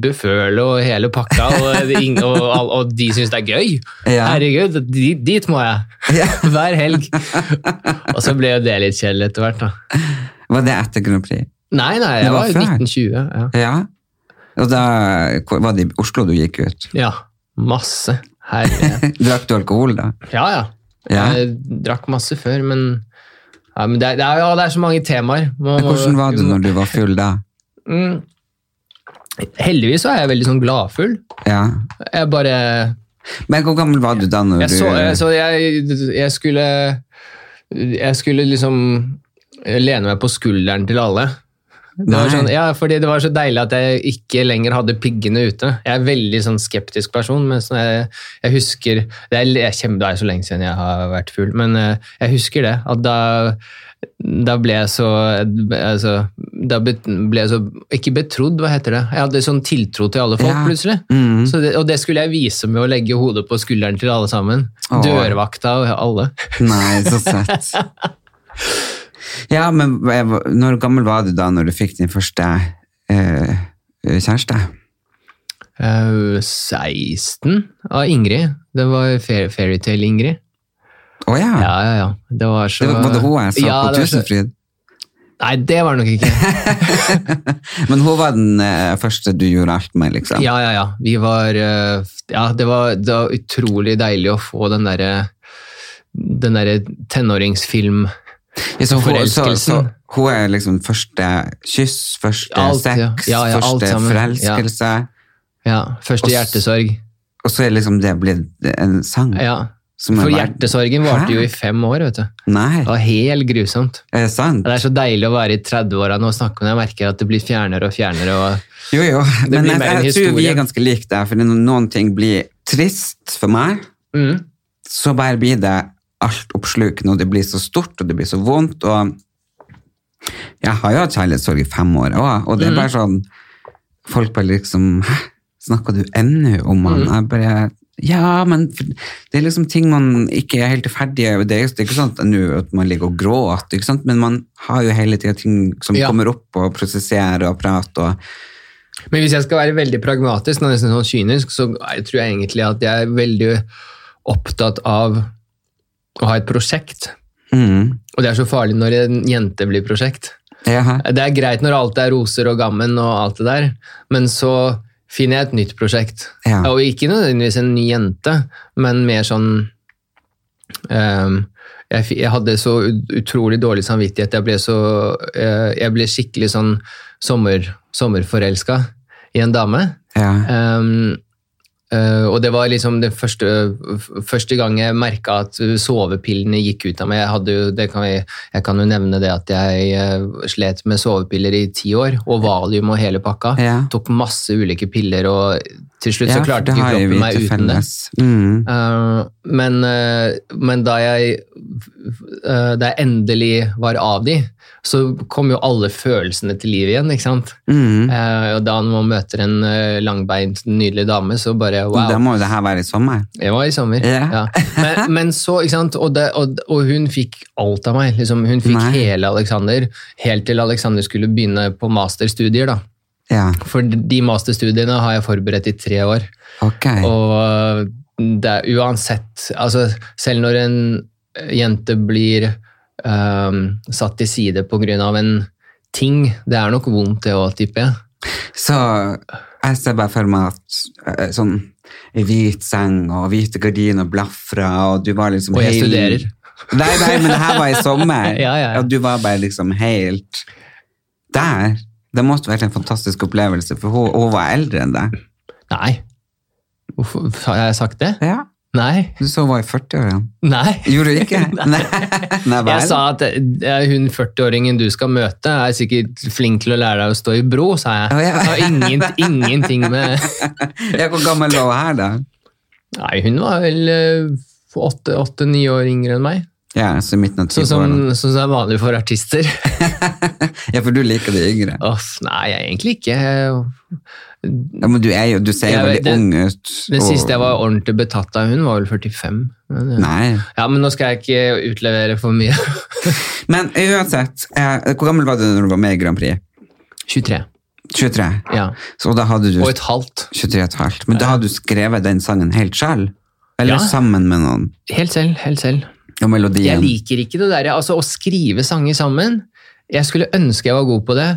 beføle og hele pakka, og, det er og, og de syns det er gøy. Ja. Herregud, dit, dit må jeg! Ja. Hver helg. Og så ble jo det litt kjedelig etter hvert, da. Var det etter Grand Prix? Nei, nei, Det var var 1920. Ja. Ja. Og da var det i Oslo du gikk ut. ja, masse. Herre. Drakk du alkohol da? Ja, ja. Ja. Jeg drakk masse før, men, ja, men det, er, det, ja, det er så mange temaer. Man hvordan var du når du var full da? Mm. Heldigvis så er jeg veldig sånn gladfull. Ja. Jeg bare Men hvor gammel var du da når Jeg, du så, jeg, så jeg, jeg skulle Jeg skulle liksom lene meg på skulderen til alle. Det var, sånn, ja, fordi det var så deilig at jeg ikke lenger hadde piggene ute. Jeg er en veldig sånn skeptisk person, men sånn jeg, jeg husker det er, jeg kjem- det er så lenge siden jeg har vært full, men eh, jeg husker det. At da, da ble jeg så altså, Da ble jeg så Ikke betrodd, hva heter det? Jeg hadde sånn tiltro til alle folk, Ja. plutselig. Mm. Så det, og det skulle jeg vise med å legge hodet på skulderen til alle sammen. Åh. Dørvakta og alle. Nei, så søtt. Ja, men når gammel var du da når du fikk din første eh, kjæreste? Uh, 16 av Ingrid. Det var Fairytale-Ingrid. Å ja. Ja, ja, ja. Det var så Det var, var det hun jeg så Ja, på Tusenfryd? så-? Nei, det var det nok ikke. Men hun var den eh, første du gjorde alt med, liksom? Ja, ja, ja. Vi var eh, Ja, det var, det var utrolig deilig å få den derre den derre tenåringsfilm Ja, så, hun, så, så hun er liksom første kyss, første Alt, sex, Ja, ja, ja, første forelskelse, Ja, første hjertesorg. og så er liksom det blitt en sang? Ja. For hjertesorgen varte jo i fem år, vet du. Nei, Det var helt grusomt. er det sant? Det er så deilig å være i 30-åra og snakke om det. Jeg merker at det blir fjernere og fjernere. og Jo, jo. Men blir jeg, en jeg tror vi er ganske like der, for når noen ting blir trist for meg, mm. så bare blir det altoppslukende, og det blir så stort, og det blir så vondt, og jeg har jo hatt kjærlighetssorg i fem år også, og det er bare sånn, folk bare liksom, hæ, snakker du ennå om han? Jeg bare, ja, men det er liksom ting man ikke er helt ferdig, det er, det er ikke sånn at, man ligger og gråter, ikke sant? men man har jo hele tiden ting som Ja. kommer opp og prosesserer og prater, og Men hvis jeg skal være veldig pragmatisk, og nesten sånn kynisk, så er- tror jeg egentlig at jeg er veldig opptatt av å ha et prosjekt. mm, Og det er så farlig når en jente blir prosjekt. Jaha. Det er greit når alt er roser og gammen og alt det der, men så finner jeg et nytt prosjekt. Ja. Og ikke nødvendigvis en ny jente, men mer sånn um, jeg, jeg hadde så utrolig dårlig samvittighet. Jeg ble, så, uh, jeg ble skikkelig sånn sommer, sommerforelska i en dame. ja, eh, og det var liksom det første, første gang jeg merka at sovepillene gikk ut av meg. Jeg, hadde kan jeg, jeg kan jo nevne det at jeg eh, slet med sovepiller i ti år, og valium og hele pakka. Ja. Tok masse ulike piller, og til slutt Ja, så klarte ikke kroppen meg uten det. Mm. Uh, men, uh, men da jeg, uh, da jeg endelig var av de, så kom jo alle følelsene til liv igjen, ikke sant? Mm. Og da man møter en langbeint, nydelig dame, så bare wow. Da må jo det her være i sommer. Det var i sommer. Ja. Ja. Men, men så, ikke sant, og, det, og, og hun fikk alt av meg. Liksom, hun fikk Nei. hele Alexander, helt til Alexander skulle begynne på masterstudier. da. Ja, For de masterstudiene har jeg forberedt i tre år. ok. Og det er uansett altså Selv når en jente blir um, satt til side pga. en ting, det er nok vondt det òg, tipper jeg. Så jeg ser bare for meg at eh, sånn hvit seng og hvite gardiner blafra, og du var liksom Og jeg hel- studerer. Nei, nei, men det her var i sommer. Ja, ja, ja. Og du var bare liksom helt der. Det måtte vært en fantastisk opplevelse, for hun, hun var eldre enn deg. Nei. Hvorfor har jeg sagt det? Ja, Nei. du så hun var i 40-årene. Nei. Gjorde du ikke? Nei. Nei? Jeg sa at eh, hun 40-åringen du skal møte, er sikkert flink til å lære deg å stå i bro, sa jeg. Oh, ja. Har ingen, ingenting med Ja, hvor gammel var hun her, da? Nei, hun var vel åtte-ni år yngre enn meg. Ja, så midten av Sånn som, sånn som er vanlig for artister. Ja, for du liker de yngre. Oh, nei, jeg egentlig ikke. Ja, men du, er jo, du ser jo veldig ung ut. Den siste jeg var ordentlig betatt av, hun var vel 45. Men, ja. Nei. ja, men nå skal jeg ikke utlevere for mye. Men uansett, eh, hvor gammel var du når du var med i Grand Prix? 23. 23. Ja. Så da hadde du Og et halvt. 23 et halvt. Men da hadde du skrevet den sangen helt selv? Eller Ja. sammen med noen? Helt selv. Helt selv. Og melodien? Jeg liker ikke det der, altså å skrive sanger sammen. Jeg skulle ønske jeg var god på det.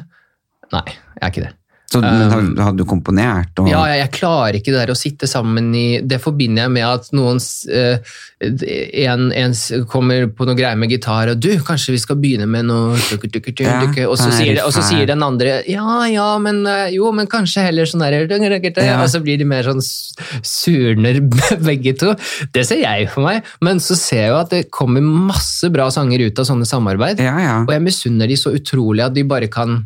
Nei, jeg er ikke det. Så har, hadde du komponert? Og... Ja, jeg, klarer ikke det der å sitte sammen i Det forbinder jeg med at noen uh, en, en, kommer på noe greier med gitar, og du, kanskje vi skal begynne med noe tuk, tuk, tuk, ja, og, så sier, og, så sier, den andre ja, ja, men uh, jo, men kanskje heller sånn der ja. Og så blir de mer sånn surner begge to. Det ser jeg for meg, men så ser jeg jo at det kommer masse bra sanger ut av sånne samarbeid, og jeg misunner de så utrolig at de bare kan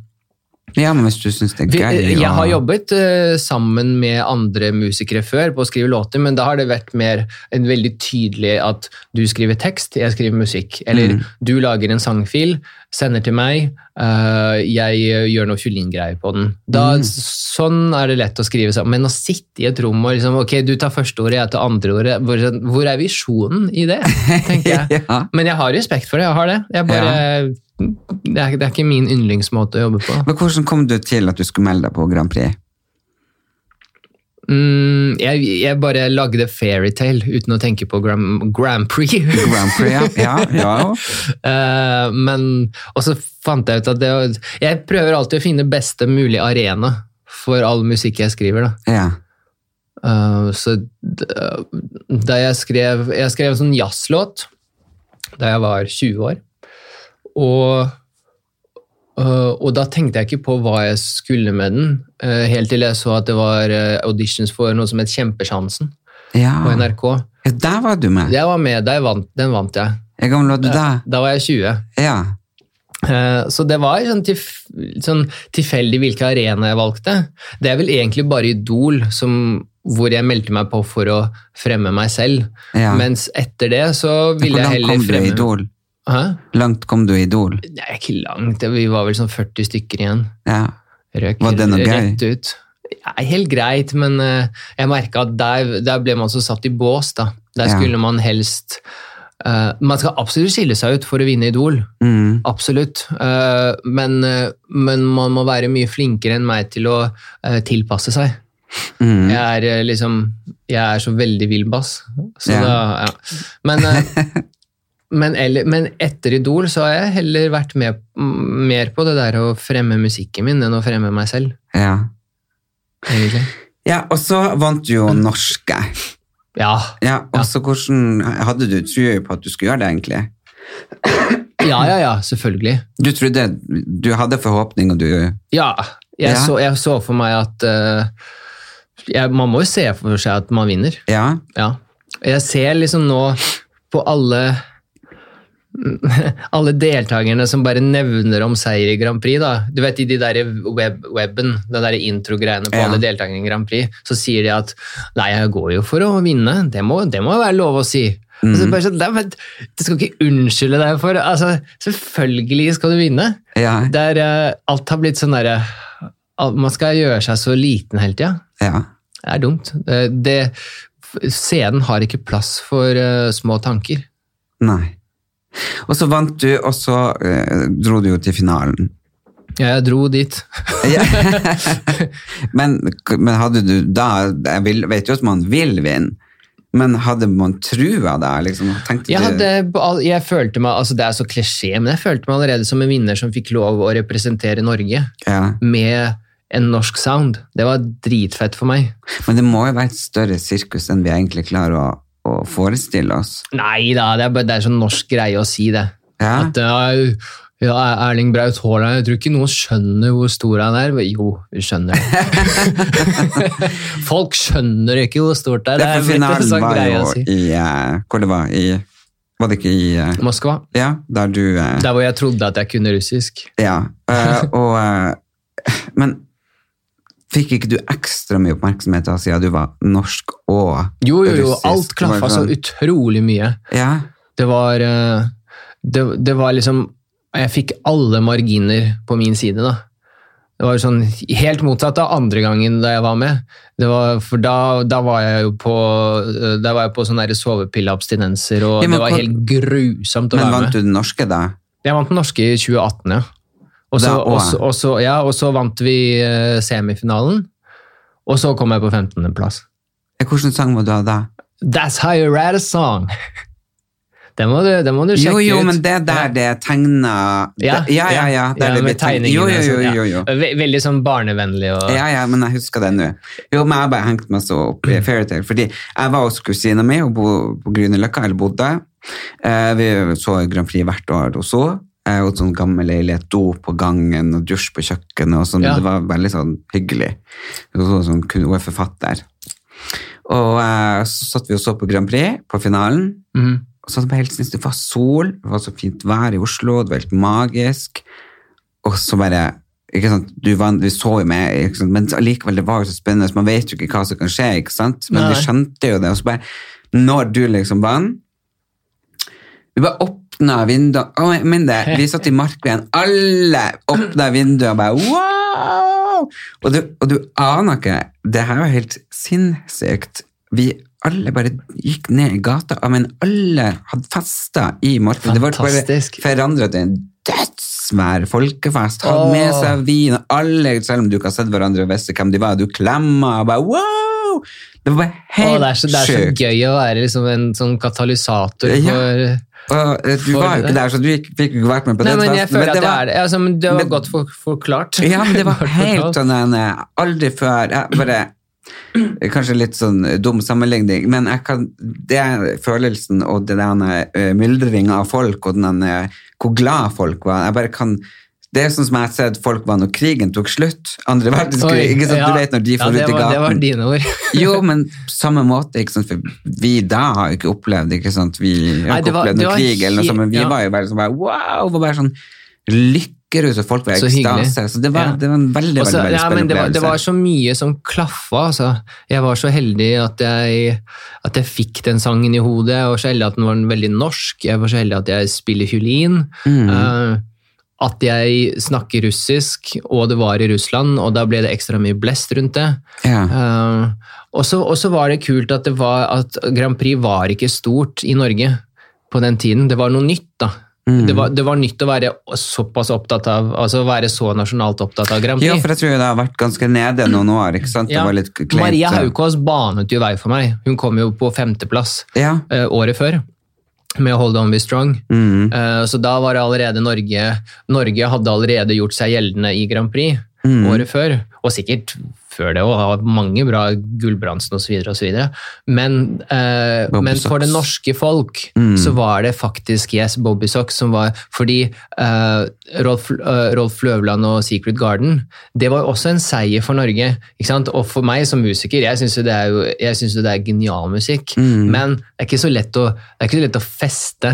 ja, men hvis du syns det er gøy og... Jeg har jobbet uh, sammen med andre musikere før på å skrive låter, men da har det vært mer en veldig tydelig at du skriver tekst, jeg skriver musikk. Eller mm. du lager en sangfil, sender til meg, uh, jeg gjør noe kyllinggreier på den. Da, mm. Sånn er det lett å skrive sammen. Men å sitte i et rom og liksom, ok, du tar første ordet, jeg tar andre ordet, hvor, hvor er visjonen i det? tenker jeg. ja. Men jeg har respekt for det, jeg har det. Jeg bare... Ja det er, det er, ikke min yndlingsmåte å jobbe på. Men Hvordan kom du til at du skulle melde deg på Grand Prix? Mm, jeg, jeg, bare lagde Fairytale uten å tenke på Grand, Grand Prix. Grand Prix, ja. ja, ja. uh, men, og så fant jeg ut at det, Jeg prøver alltid å finne beste mulig arena for all musikk jeg skriver. Da. Ja. Uh, så da jeg skrev Jeg skrev en sånn jazzlåt da jeg var 20 år. Og, øh, og, da tenkte jeg ikke på hva jeg skulle med den, øh, helt til jeg så at det var øh, auditions for noe som het Kjempesjansen ja. på NRK. Ja, Der var du med? Jeg var med, vant, Den vant jeg. Hvor gammel var du da? Da var jeg 20. Ja. Så det var sånn, tilf sånn tilfeldig hvilke arena jeg valgte. Det er vel egentlig bare Idol som, hvor jeg meldte meg på for å fremme meg selv. Ja. Mens etter det så ville jeg heller fremme Hvordan kom du i Idol? Hæ? Langt kom du i Idol? Nei, ikke langt. Vi var vel sånn 40 stykker igjen. Ja. Røk var det noe gøy? Rett ut. Ja, helt greit, men uh, jeg merka at der, der, ble man så satt i bås. da. Der skulle ja. man helst uh, Man skal absolutt skille seg ut for å vinne Idol. Mm. Absolutt. Uh, men, men, man må være mye flinkere enn meg til å tilpasse seg. Mm. Jeg er liksom Jeg er så veldig vill bass. Så ja. da, ja. Men men, eller, men, etter Idol så har jeg heller vært med mer på det der å fremme musikken min enn å fremme meg selv. Ja. Egentlig. Ja, og så vant du jo norske. Ja. ja og så hvordan Hadde du trua på at du skulle gjøre det, egentlig? Ja, ja, ja, selvfølgelig. Du trodde Du hadde forhåpning, og du Ja. Jeg, ja. Så, jeg så, for meg at uh, jeg, Man må jo se for seg at man vinner. Ja. ja. Jeg ser liksom nå på alle alle deltakerne som bare nevner om seier i Grand Prix. da. Du vet I de der web, weben, den der intro-greiene på ja. alle deltakerne i Grand Prix, så sier de at nei, jeg går jo for å vinne. Det må, det må være lov å si. Mm. Altså, bare så, det, du skal ikke unnskylde deg for altså, Selvfølgelig skal du vinne. Ja. Der, uh, alt har blitt sånn derre uh, Man skal gjøre seg så liten hele tida. Ja. Det er dumt. Det, det, scenen har ikke plass for uh, små tanker. Nei. Og så vant du, og så eh, dro du jo til finalen. Ja, jeg dro dit. men, men, hadde du da Jeg vil, vet jo at man vil vinne. Men hadde man trua da? Liksom? Jeg, hadde, jeg, følte meg, altså Det er så klisjé, men jeg følte meg allerede som en vinner som fikk lov å representere Norge ja. med en norsk sound. Det var dritfett for meg. Men det må jo være et større sirkus enn vi egentlig klarer å å forestille oss? Nei da, det er, bare, det er sånn norsk greie å si det. Ja? At ja, Erling Braut Haaland, jeg tror ikke noen skjønner hvor stor han er. Jo, vi skjønner det. Folk skjønner ikke hvor stort det er. Det, er finalen sånn var jo si. i uh, Hvor det var? I var det ikke i uh, Moskva. Ja, Der du uh, Der hvor jeg trodde at jeg kunne russisk. Ja, og Men Fikk ikke du ekstra mye oppmerksomhet da, siden du var norsk og Jo, jo, jo. Alt klaffa så utrolig mye. Ja. Det var eh, det, det, var liksom Jeg fikk alle marginer på min side, da. Det var sånn helt motsatt av andre gangen da jeg var med. Var, for da, da, var jeg jo på Da var jeg på sånne sovepilleabstinenser, og ja, det var helt grusomt å være med. Men vant du den norske, da? Jeg vant den norske i 2018, ja. Og så, ja, vant vi uh, semifinalen, og så kom jeg på 15.-plass. Hvilken sang du ha da? That's how you write a song. Det må du, det må du sjekke Jo, jo, men det der det er tegna Ja, ja, ja, ja, det med tegningene. Jo, jo, jo. Veldig sånn barnevennlig og Ja, ja, men jeg husker det nå. Jo, men jeg bare hengt meg så opp i Fairytale, fordi jeg var hos kusina mi og bo på Grünerløkka, eller bodde. Eh, vi så Grand Prix hvert år hos henne. Eh, og sånn gammel leilighet, do på gangen og dusj på kjøkkenet og sånn. Ja. Det var veldig sånn hyggelig. Hun sånn, hun er forfatter. Og uh, så satt vi og så på Grand Prix, på finalen. Mm. Og så bare helt snitt, Det var sol, det var så fint vær i Oslo, det var helt magisk. Og så bare ikke sant, du vant, Vi så jo med, ikke sant, men allikevel, det var jo så spennende. så Man vet jo ikke hva som kan skje, ikke sant? men Nei. vi skjønte jo det. Og så bare, når du liksom vant Vi bare åpna vinduet oh, det, Vi satt i Markveien, alle åpna vinduet og bare wow! Og du, og du aner ikke Det her var helt sinnssykt. Vi alle bare gikk ned i gata, men alle hadde festa i Markveien. Det var bare forandra til en dødsvær folkefest. Hadde med seg vin, og alle, selv om du ikke har sett hverandre og visste hvem de var, du klemma og bare wow! Det var bare helt sjukt. det, er så, det er så gøy å være liksom en sånn katalysator Ja. Og eh, du For var jo ikke der, så du fikk ikke vært med på Nei, den men jeg festen. føler at det, var- er det. Altså, men det var men- godt for, forklart. Ja, men det var helt sånn en eh, Aldri før jeg bare, Kanskje litt sånn dum sammenligning, men jeg kan, det er følelsen og den uh, myldringa av folk og den hvor glad folk var Jeg bare kan det er sånn som jeg har sett folk var når krigen tok slutt. Andre verdenskrig. Oi, ikke sant? ja. Du vet når de får ja, ut i gaten. Det var dine ord. Jo, men på samme måte, ikke sant? for vi da har jo ikke opplevd ikke sant? Vi har ikke Nei, var- opplevd noen krig, eller noe sånt, men vi ja. var jo bare sånn bare, wow, var bare sånn lykkerus, og folk var i ekstase. Så det var, Ja. det var en veldig, Også, veldig, veldig spennende det, var, det var så mye som klaffa. Altså. Jeg var så heldig at jeg, at jeg fikk den sangen i hodet. Jeg var så heldig at den var veldig norsk. Jeg var så heldig at jeg spiller fiolin. Mm. Eh, at jeg snakker russisk, og det var i Russland, og da ble det ekstra mye blest rundt det. Ja. Uh, og så var det kult at, det var, at Grand Prix var ikke stort i Norge på den tiden. Det var noe nytt, da. Mm. Det, var, det var nytt å være såpass opptatt av altså være så nasjonalt opptatt av Grand Prix. ja, for jeg tror det har vært ganske nede noen år, ikke sant? Det var litt kleint. Maria så- Haukås banet jo vei for meg. Hun kom jo på femteplass Ja. Uh, året før med Hold On Be Strong. Mm. Uh, så da var det allerede Norge Norge hadde allerede gjort seg gjeldende i Grand Prix Mm. året før. Og sikkert før det òg, har mange bra Gullbrandsen osv. osv. Men, eh, men for det norske folk Mm. så var det faktisk Yes, Bobby Socks som var Fordi eh, Rolf, eh, Rolf Løvland og Secret Garden, det var jo også en seier for Norge. ikke sant? Og for meg som musiker, jeg syns jo jo det er genial musikk, Mm. men det er ikke så lett å, det er ikke så lett å feste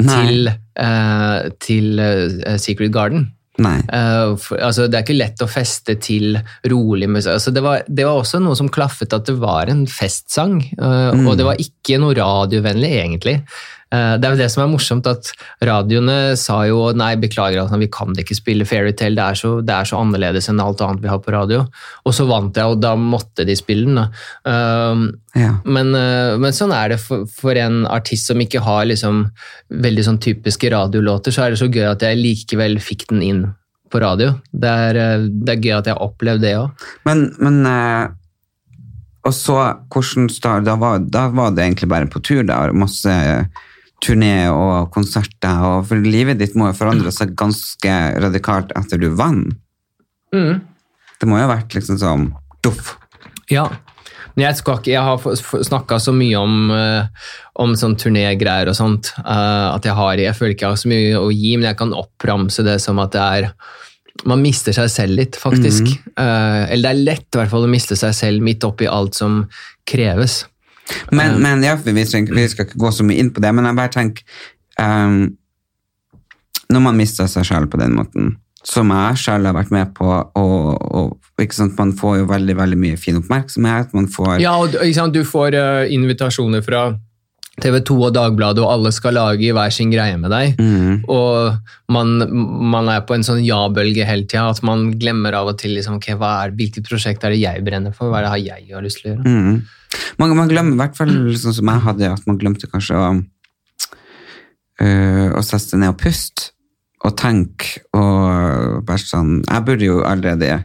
Nei. til, eh, til eh, Secret Garden. Nei. Eh, for, altså, det er ikke lett å feste til rolig musikk. Altså, det, var, det var også noe som klaffet at det var en festsang, uh, Mm. og det var ikke noe radiovennlig, egentlig. Eh, det er jo det som er morsomt, at radioene sa jo nei, beklager, altså, vi kan ikke spille Fairytale, det, er så- det er så annerledes enn alt annet vi har på radio. Og så vant jeg, og da måtte de spille den. Um, Ja. men, eh, men sånn er det for, for en artist som ikke har liksom veldig sånn typiske radiolåter, så er det så gøy at jeg likevel fikk den inn på radio. Det er, eh, det er gøy at jeg har opplevd det òg. Men, men uh Og så, hvordan da, var, da var det egentlig bare på tur, da? Masse turné og konserter, og for livet ditt må jo forandre seg ganske radikalt etter du vant. Det må jo ha vært liksom sånn Doff. Ja. Men jeg, skal ikke, jeg har snakka så mye om, eh, om sånn turnégreier og sånt, eh, at jeg har Jeg føler ikke jeg har så mye å gi, men jeg kan oppramse det som at det er Man mister seg selv litt, faktisk. Eh, eller det er lett i hvert fall å miste seg selv midt oppi alt som kreves. Men, men ja, vi, trenger, vi skal ikke gå så mye inn på det, men jeg bare tenker um, Når man mister seg selv på den måten, som jeg selv har vært med på, og, og ikke sant, man får jo veldig veldig mye fin oppmerksomhet, man får Ja, og sant, du får uh, invitasjoner fra TV 2 og Dagbladet, og alle skal lage hver sin greie med deg. Mm, Og man, man er på en sånn ja-bølge hele tida, at man glemmer av og til liksom, okay, er, hvilket prosjekt er det jeg brenner for, hva er det har jeg har lyst til å gjøre? mm. Man, man glemmer i hvert fall sånn som jeg hadde, at man glemte kanskje å, øh, å sette seg ned og puste. Og tenke og bare sånn Jeg burde jo allerede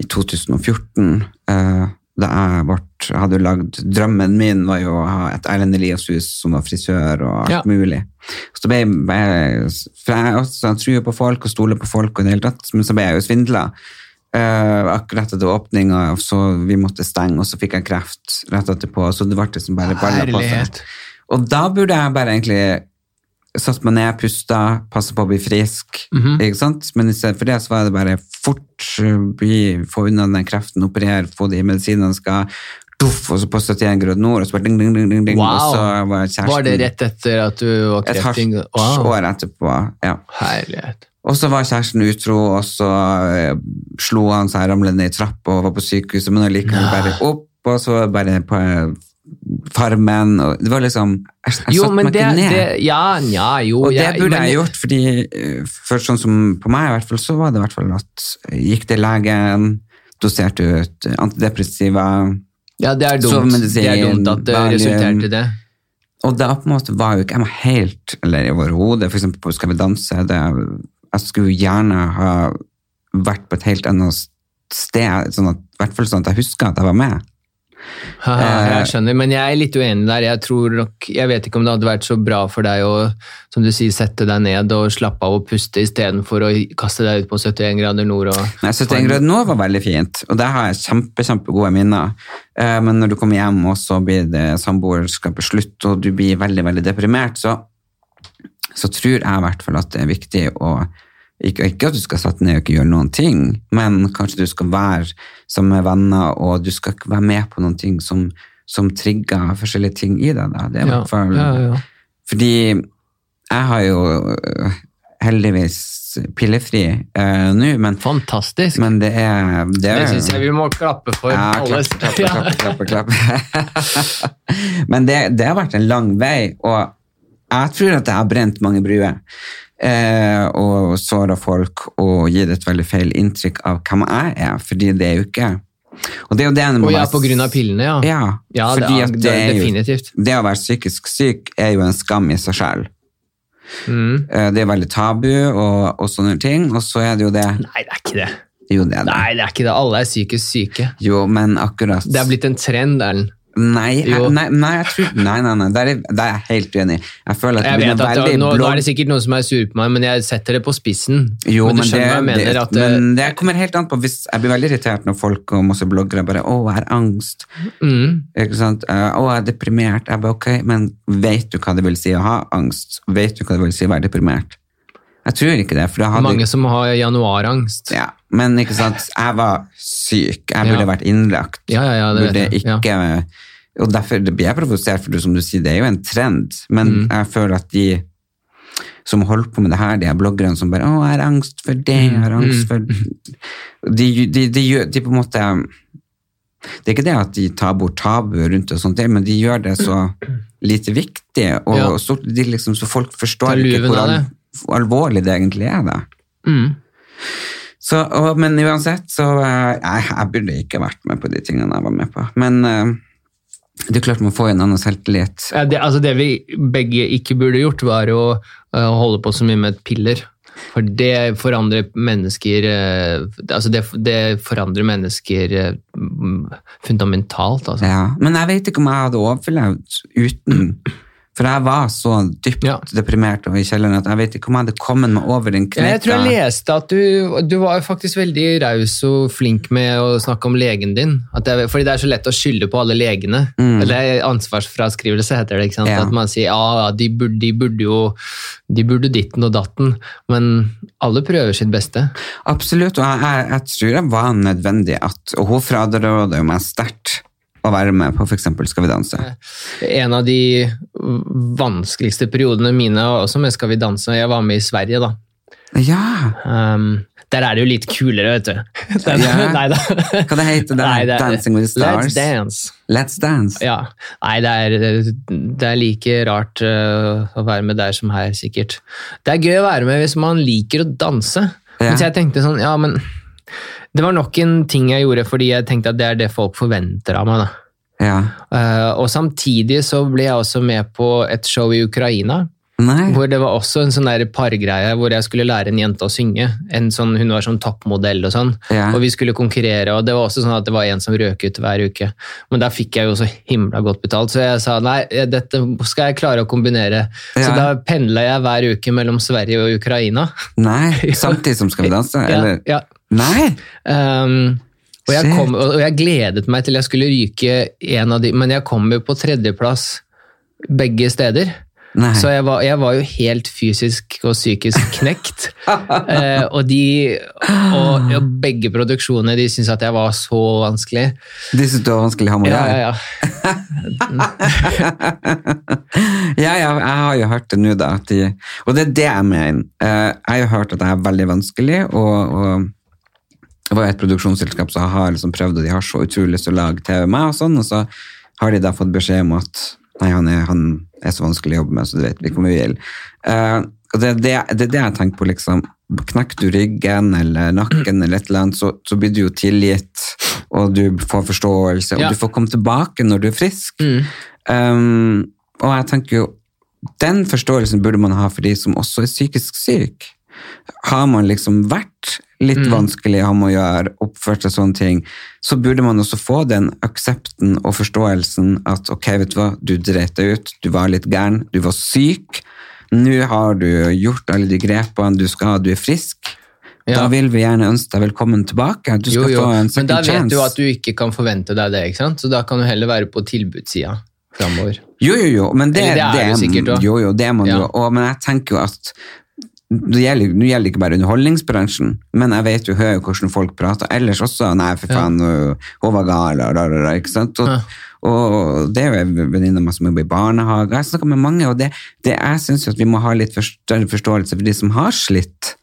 i 2014 øh, da jeg ble, hadde lagd Drømmen min var jo å ha et Erlend Elias-hus som var frisør og alt Ja. mulig. Så ble jeg, jeg For jeg også tror på folk og stoler på folk, og det hele tatt, men så ble jeg jo svindla. Eh, akkurat etter åpninga, så vi måtte stenge, og så fikk jeg kreft rett etterpå. Så det ble liksom bare balla på seg. Og da burde jeg bare egentlig satt meg ned, pusta, passe på å bli frisk. Mhm. ikke sant? Men i stedet for det så var det bare fort uh, bli, få unna den kreften, operere, få de medisinene skal duff, og så på 71 grader nord, og så bare ding, ding, ding, ding, Wow. og så var kjæresten Var det rett etter at du var et krefting? halvt Wow. år etterpå. ja. Herlighet. Og så var kjæresten utro, og så eh, slo han seg ramlet ned i trappa og var på sykehuset, men allikevel bare opp, og så bare på eh, farmen, og det var liksom Jeg, jeg Jo, satte meg det, ikke ned. det Ja, ja, jo Og det burde burde men- jeg gjort, fordi eh, for sånn som på meg i hvert fall, så var det i hvert fall at gikk til legen, doserte ut antidepressiva, Ja, det er dumt. Sovemedisin, Det er dumt at det Valium. resulterte i det. og da på en måte var jo ikke jeg var helt, eller overhodet, for eksempel på Skal vi danse, det, jeg skulle gjerne ha vært på et helt annet sted, sånn at, i hvert fall sånn at jeg husker at jeg var med. Ha, ha, jeg skjønner, men jeg er litt uenig der. Jeg tror nok, jeg vet ikke om det hadde vært så bra for deg å som du sier, sette deg ned og slappe av og puste istedenfor å kaste deg ut på 71 grader nord. Og, Nei, 71 grader nord var veldig fint, og der har jeg kjempe, kjempegode minner. Eh, Men når du kommer hjem, og så blir det samboerskapet slutt, og du blir veldig, veldig deprimert, så, så tror jeg i hvert fall at det er viktig å ikke, ikke at du skal sette ned og ikke gjøre noen ting, men kanskje du skal være sammen med venner, og du skal ikke være med på noen ting som, som trigger forskjellige ting i deg. Da. Det er i ja, hvert fall ja, ja. fordi jeg har jo øh, heldigvis pillefri uh, nå, men, Fantastisk. men det er Det, det syns jeg vi må klappe for. ja, alle. klappe, klappe, klappe, klappe, klappe. Men det, det har vært en lang vei, og jeg tror at jeg har brent mange bruer. Eh, og såra folk og gitt et veldig feil inntrykk av hvem jeg er, fordi det er jo ikke Og det er jo det Og ja, på grunn av pillene, ja. Ja, Ja, det, er- det, er jo definitivt. Det å være psykisk syk er jo en skam i seg selv. Mm. Eh, Det er veldig tabu og, og sånne ting, og så er det jo det. Nei, det er ikke det. Jo, det er det. Nei, det er ikke det. Alle er psykisk syke. Jo, men akkurat Det er blitt en trend, Erlend. Nei, jeg, nei, nei, jeg tror, nei, nei, nei, der er, der er jeg helt uenig. Jeg føler at det Jeg blir vet at veldig nå, nå er det sikkert noen som er sur på meg, men jeg setter det på spissen. Jo, men men det, mener? det, at, eh, men det kommer helt an på hvis Jeg blir veldig irritert når folk og masse bloggere bare 'Å, jeg har angst'. mm, Ikke sant? Eh, 'Å, jeg er deprimert'. Jeg bare, ok, Men vet du hva det vil si å ha angst? Vet du hva det vil si å være deprimert? Jeg tror ikke det. for hadde mange som har januarangst. Ja, men ikke sant, jeg var syk, jeg burde Ja. vært innlagt. Ja, ja, ja, det burde vet jeg. Ja. ikke, Og derfor blir jeg provosert, for det, som du sier, det er jo en trend. Men Mm. jeg føler at de som holder på med det her, de her bloggerne som bare 'Å, jeg har angst for det, jeg har Mm. angst for De, de, de, de på en måte Det er ikke det at de tar bort tabu rundt det, og sånt, men de gjør det så lite viktig, og Ja. så, de liksom, så folk forstår ikke luven alvorlig det egentlig er. da. Mm. Så, og, men uansett, så eh, jeg, jeg burde ikke vært med på de tingene jeg var med på. Men eh, det er klart man får en annen selvtillit. Ja, det, altså det vi begge ikke burde gjort, var å eh, holde på så mye med piller. For det forandrer mennesker altså det, det forandrer mennesker fundamentalt, altså. Ja. Men jeg vet ikke om jeg hadde overlevd uten For jeg var så dypt Ja. deprimert og i kjelleren at jeg vet ikke om jeg hadde kommet meg over den kneika. jeg tror jeg leste at du, du var faktisk veldig raus og flink med å snakke om legen din. At det, fordi det er så lett å skylde på alle legene. Eller ansvarsfraskrivelse heter det. ikke sant? Mm. Ja. At man sier ja, de burde, de burde jo de burde ditten og datten. Men alle prøver sitt beste. Absolutt, og jeg, jeg, jeg tror det var nødvendig at Og hun fraråder meg sterkt å være med på f.eks. Skal vi danse. En av de vanskeligste periodene mine også med Skal vi danse, jeg var med i Sverige, da. Ja! Um, der er det jo litt kulere, vet du. Den, Ja. Nei da. Hva det heter det? Nei, det er- Dancing with Stars? Let's dance. Let's Dance. Ja. Nei, det er, det er like rart uh, å være med der som her, sikkert. Det er gøy å være med hvis man liker å danse. Ja. Mens jeg tenkte sånn, ja, men Det var nok en ting jeg gjorde fordi jeg tenkte at det er det folk forventer av meg. da. Ja. Uh, og samtidig så ble jeg også med på et show i Ukraina. Nei. Hvor det var også en sånn der pargreie hvor jeg skulle lære en jente å synge. En sånn, hun var sånn toppmodell og sånn. Ja. Og vi skulle konkurrere, og det var også sånn at det var en som røk ut hver uke. Men der fikk jeg jo så himla godt betalt, så jeg sa nei, dette skal jeg klare å kombinere. Så da pendla jeg hver uke mellom Sverige og Ukraina. Nei, samtidig som Skal vi danse? Eller? Ja, ja. Nei! Um, og, jeg kom, og jeg gledet meg til jeg skulle ryke en av de, men jeg kom jo på tredjeplass begge steder. Nei. Så jeg var, jeg var jo helt fysisk og psykisk knekt. eh, og de og, og begge produksjonene de syntes at jeg var så vanskelig. De syntes det var vanskelig å ha med å Ja, gjøre? ja, ja. Ja, jeg har jo hørt det nå, da. De, og det er det jeg mener. Eh, Jeg har jo hørt at det er veldig vanskelig, og, og det var et produksjonsselskap som har liksom prøvd, og de har så utrolig lyst til å lage TV med, og sånn, og så har de da fått beskjed om at nei, han er, han er så vanskelig å jobbe med, så du vet vi kommer om vi vil. Uh, det, er det, det det jeg tenker på, liksom. Knekker du ryggen eller nakken eller et eller annet, så, så blir du jo tilgitt, og du får forståelse, og Ja. du får komme tilbake når du er frisk. Mm. Um, og jeg tenker jo, den forståelsen burde man ha for de som også er psykisk syke. Har man liksom vært litt vanskelig å ha å gjøre, oppførte sånne ting, så burde man også få den aksepten og forståelsen at ok, vet du hva, du dreit deg ut, du var litt gæren, du var syk, nå har du gjort alle de grepene du skal ha, du er frisk. Ja. Da vil vi gjerne ønske deg velkommen tilbake. Du skal jo. få en second chance. Men da vet chance. du at du ikke kan forvente deg det, ikke sant? så da kan du heller være på tilbudssida framover. Jo, jo, jo, men det, Eller det er det jo sikkert òg. Jo, jo, det må Ja. jo. òg. men jeg tenker jo at det gjelder, nå gjelder det ikke bare underholdningsbransjen, men jeg vet jo, hører hvordan folk prater ellers også. Nei, for faen, hun var gal, og da, da, ikke sant? Og, Ja. og det er jo en venninne av meg som jobber i barnehage. Jeg snakker med mange, og det, det, jeg syns vi må ha litt større forståelse for de som har slitt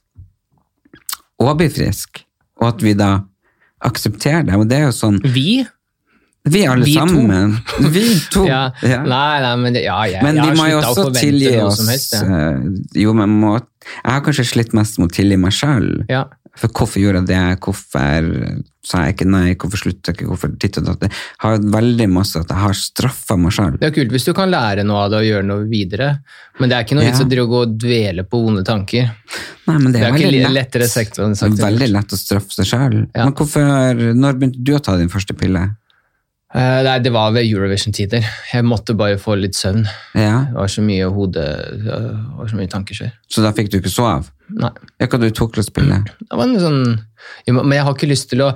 og blir frisk, og at vi da aksepterer det. Og det er jo sånn Vi? Vi alle Vi to. Vi to. Ja. Ja. Nei, nei, men det, ja, jeg, Men jeg har slutta å forvente noe oss som helst. Ja. eh, Jo, men må, jeg har kanskje slitt mest med å tilgi meg sjøl. Ja. For hvorfor gjorde jeg det? Hvorfor sa jeg ikke nei? Hvorfor slutta jeg ikke? Hvorfor ditt og datt? Jeg har veldig masse at jeg har straffa meg sjøl. Det er kult hvis du kan lære noe av det og gjøre noe videre, men det er ikke noe Ja. vits å drive og gå og dvele på vonde tanker. Nei, men det Det er, er ikke lettere sagt Det sagt er veldig lett å straffe seg sjøl. Ja. Men hvorfor, når begynte du å ta din første pille? Eh, Nei, det var ved Eurovision-tider. Jeg måtte bare få litt søvn. Ja, Det var så mye hode, det var så mye tankekjør. Så da fikk du ikke sove? Nei. Hva du tok til å spille? Det var en sånn, men jeg har ikke lyst til å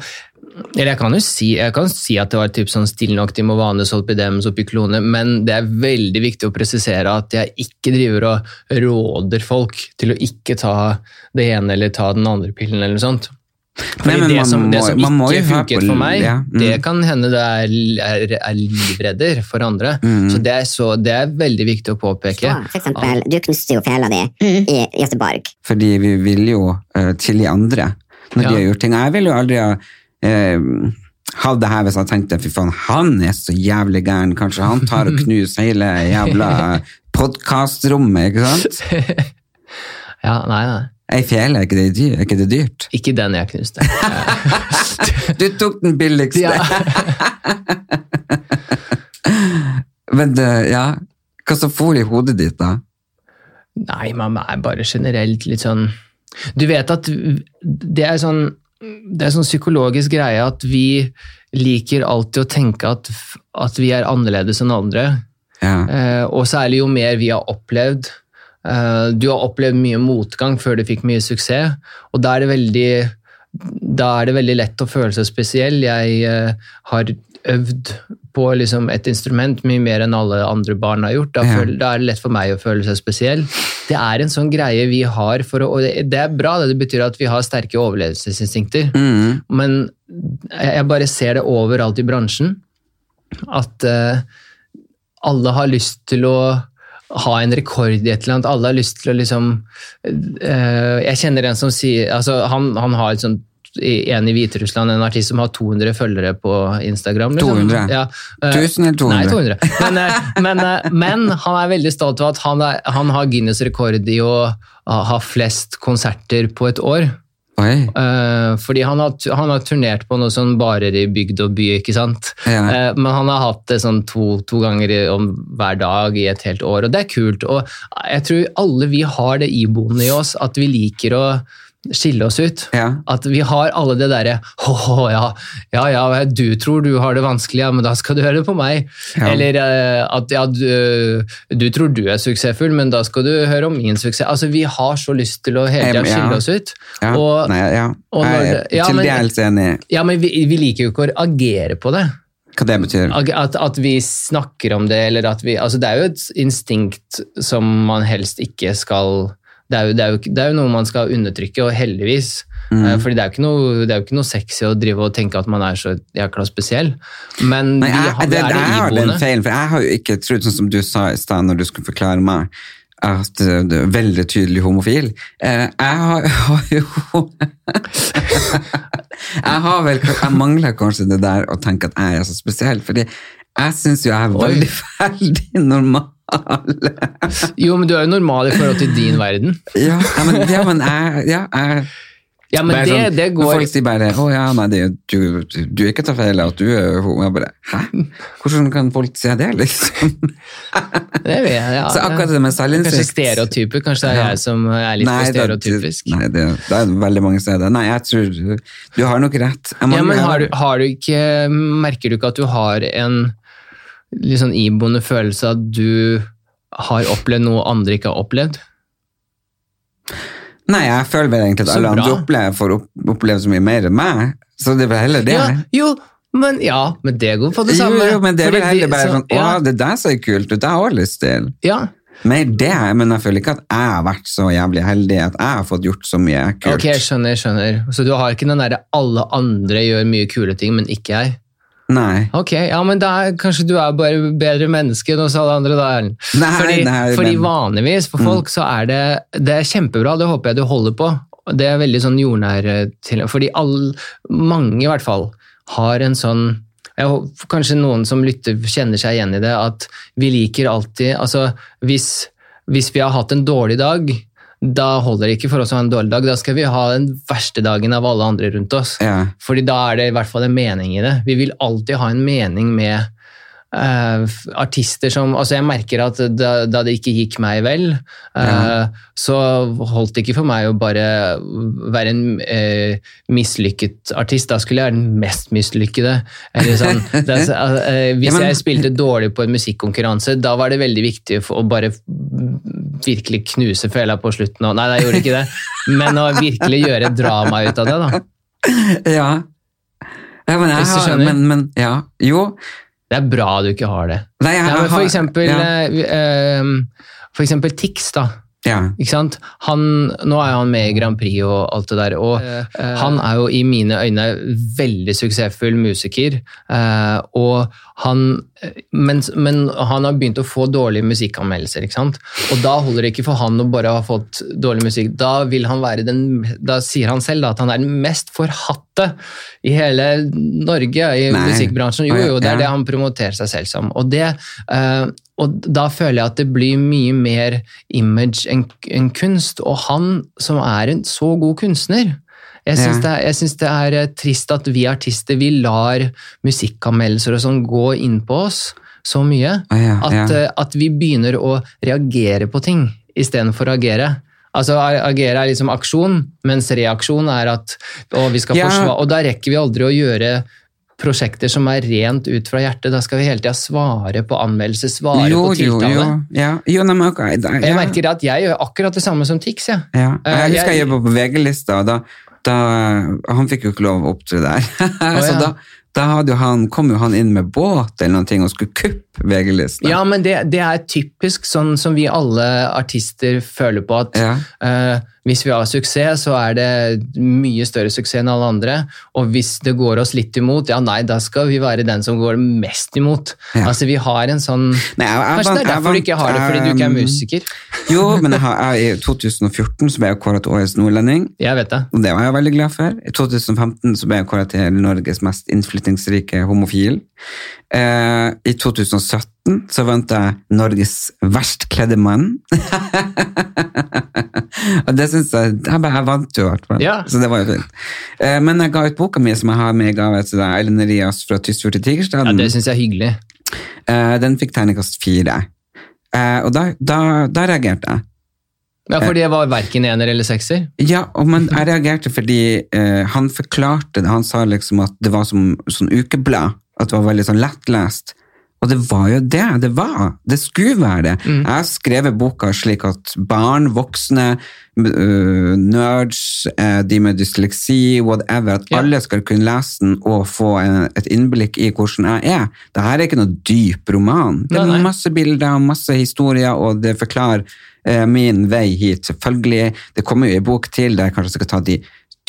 eller jeg kan jo si, kan si at det var typ sånn stille nok til Movanes, Solpidems og Pyklone, men det er veldig viktig å presisere at jeg ikke driver og råder folk til å ikke ta det ene eller ta den andre pillen eller noe sånt. Nei, men det, man som, det som man må ikke funket på- for meg, ja, mm. det kan hende det er, er, er livredder for andre. Mm. Så, det er så det er veldig viktig å påpeke. Så, for eksempel, du knuste jo fela di i Göteborg. Fordi vi vil jo uh, tilgi andre når Ja. de har gjort ting. Jeg vil jo aldri ha uh, hadde det her hvis jeg tenkte fy faen, han er så jævlig gæren. Kanskje han tar og knuser hele jævla podkastrommet, ikke sant? Ja, nei, nei. Ei fele, er er ikke det dyrt? Ikke den jeg knuste. Du tok den billigste! Ja. Men det, ja, hva som for i hodet ditt da? Nei, man er bare generelt litt sånn Du vet at det er sånn det er sånn psykologisk greie at vi liker alltid å tenke at, at vi er annerledes enn andre. Ja. Eh, og særlig jo mer vi har opplevd. Eh, du har opplevd mye motgang før du fikk mye suksess, og da er det veldig, er det veldig lett å føle seg spesiell. Jeg eh, har øvd på liksom et instrument mye mer enn alle andre barn har gjort. Da, Ja. da er det lett for meg å føle seg spesiell. Det er en sånn greie vi har, for å, og det, det er bra, det, det betyr at vi har sterke overlevelsesinstinkter. Mm. Men jeg bare ser det overalt i bransjen. At uh, alle har lyst til å ha en rekord i et eller annet. Alle har lyst til å liksom eh, Jeg kjenner en som sier altså Han, han har et sånt en i Hviterussland, en artist som har 200 følgere på Instagram. liksom. 200? Ja, eh, 1000 eller 200? Nei, 200. Men, eh, men, eh, men han er veldig stolt av at han, er, han har Guinness rekord i å ha flest konserter på et år. Eh, fordi han har, han har turnert på noe sånn barer i bygd og by, ikke sant? Ja. Uh, men han har hatt det sånn to, to ganger om hver dag i et helt år, og det er kult. Og jeg tror alle vi har det iboende i oss, at vi liker å skille oss ut. Ja. At vi har alle det derre «Åh, ja, ja, ja, du tror du har det vanskelig, ja, men da skal du høre det på meg. Ja. Eller eh, at ja, du, du tror du er suksessfull, men da skal du høre om min suksess. Altså, Vi har så lyst til å hele tida skille oss ut. Ja. Og, Nei, ja. og når ja, til dels enig ja, men vi, vi liker jo ikke å agere på det. hva det betyr. At, at vi snakker om det, eller at vi altså Det er jo et instinkt som man helst ikke skal det er, jo, det, er jo, det er jo noe man skal undertrykke, og heldigvis. Mm. Eh, Fordi det er, jo ikke noe, det er jo ikke noe sexy å drive og tenke at man er så jækla spesiell. Men Nei, vi jeg, har, det, er det iboende. Feil, for jeg har jo ikke trodd, sånn som du sa i stad når du skulle forklare meg, at eh, du er veldig tydelig homofil. Eh, Jeg har, har jo Jeg har vel Jeg mangler kanskje det der å tenke at jeg er så spesiell, fordi jeg syns jo jeg er veldig veldig normal. Jo, men du er jo normal i forhold til din verden. Ja, men, ja, men jeg, ja, jeg Ja, men det, sånn, det går Folk sier bare 'Å ja, nei, det, du, du, du ikke tar feil at du er homo'. Jeg bare 'Hæ? Hvordan kan folk si det', liksom? det vet jeg, ja, Så akkurat det med selvinnsikt Kanskje stereotyper. Kanskje det er jeg som er litt for det- Nei, det, det er veldig mange steder. Nei, jeg tror du, har nok rett. Ja, men har du, har du ikke, merker du ikke at du har en litt sånn iboende følelse at du har opplevd noe andre ikke har opplevd? Nei, jeg føler vel egentlig at alle andre opplever, får opp, oppleve så mye mer enn meg. Så det er vel heller det. Ja, jo, men, ja, men det går på det samme. jo, men det er vel heller bare så- sånn 'Å, det der ser kult ut, det har jeg også lyst til'. ja. Mer det, men jeg føler ikke at jeg har vært så jævlig heldig at jeg har fått gjort så mye kult. Ok, skjønner, skjønner. Så du har ikke den derre 'alle andre gjør mye kule ting, men ikke jeg'? Nei. Ok, ja, men er, kanskje du er bare bedre menneske enn oss alle andre, da, Erlend. Nei, Fordi, nei, fordi men- Mm. vanligvis for folk så er det, det er kjempebra, det håper jeg du holder på. Det er veldig sånn jordnær eh, til, fordi all, mange i hvert fall har en sånn jeg, Kanskje noen som lytter kjenner seg igjen i det, at vi liker alltid altså hvis, hvis vi har hatt en dårlig dag, da holder det ikke for oss å ha en dårlig dag. Da skal vi ha den verste dagen av alle andre rundt oss. Ja. Fordi da er det i hvert fall en mening i det. Vi vil alltid ha en mening med eh, artister som Altså, jeg merker at da, da det ikke gikk meg vel, eh, så holdt det ikke for meg å bare være en uh, mislykket artist. Da skulle jeg være den mest mislykkede. Eller sånn. det, hvis Ja, men- jeg spilte dårlig på en musikkonkurranse, da var det veldig viktig å bare virkelig knuse fela på slutten. Og, nei, jeg gjorde ikke det, men å virkelig gjøre drama ut av det, da. ja. Ja, men jeg har men, men, ja. Jo. Det er bra du ikke har det. Nei, jeg, Ja, for har- eksempel, ja. eh, eh, for eksempel Tix, da. ja. Ikke sant? Han, nå er han med i Grand Prix og alt det der, og han er jo i mine øyne veldig suksessfull musiker. Uh, og han, men, men han har begynt å få dårlige musikkanmeldelser, ikke sant? Og da holder det ikke for han å bare ha fått dårlig musikk. Da vil han være den, da sier han selv da, at han er den mest forhatte i hele Norge, i Nei. musikkbransjen. Jo, jo, det er det han promoterer seg selv som. Og, det, uh, og da føler jeg at det blir mye mer image enn enn kunst, og han som er en så god kunstner jeg syns, det, det er eh, trist at vi artister vi lar musikkanmeldelser og sånn gå inn på oss så mye. Ja, At, ja. eh, at vi begynner å reagere på ting istedenfor å agere. Altså Agere er liksom aksjon, mens reaksjon er at å, vi skal Ja. forsvare Og da rekker vi aldri å gjøre prosjekter som er rent ut fra hjertet. Da skal vi hele tida svare på anmeldelse, svare jo, på jo, tiltale. jo. Ja. Jo, nei, men ok, da, Jeg merker at jeg gjør akkurat det samme som Tix. jeg. Ja. Eh, Jeg husker jeg jeg- jobbet på VG-lista, og da, da Han fikk jo ikke lov å opptre der. Oh, ja. da, da hadde jo han, kom jo han inn med båt eller noen ting og skulle kuppe VG-lista. Ja, men det, det er typisk sånn som vi alle artister føler på at Ja. uh, hvis vi har suksess, så er det mye større suksess enn alle andre. Og hvis det går oss litt imot, ja nei, da skal vi være den som går mest imot. Ja. Altså vi har en sånn Nei, jeg- jeg Kanskje det vant- er derfor du ikke har det, fordi du ikke er um, musiker. Jo, men jeg har, jeg, i 2014 så ble jeg kåret til Årets nordlending. Jeg vet det. Og det var jeg veldig glad for. I 2015 så ble jeg kåret til Norges mest innflyttingsrike homofil. Eh, I 2017 så vant jeg Norges verst kledde mann. Og det synes jeg, jeg, bare, jeg vant jo i hvert fall, Ja. så det var jo fint. Eh, Men jeg ga ut boka mi som jeg har med i gave til deg, Ellen Rias fra Tysfjord til Ja, det syns jeg er hyggelig. Eh, Den fikk terningkast fire. Eh, Og da, da, da reagerte jeg. Ja, For det var verken ener eller sekser? Ja, men jeg reagerte fordi eh, han forklarte det. Han sa liksom at det var som sånn ukeblad. At det var veldig sånn lettlest. Og det var jo det det var. Det skulle være det. Jeg har skrevet boka slik at barn, voksne, uh, nerds, uh, de med dysleksi, whatever, at Ja. alle skal kunne lese den og få en, et innblikk i hvordan jeg er. Dette er ikke noe dyp roman. Det er masse bilder og masse historier, og det forklarer uh, min vei hit. Selvfølgelig, det kommer jo en bok til der jeg kanskje skal ta de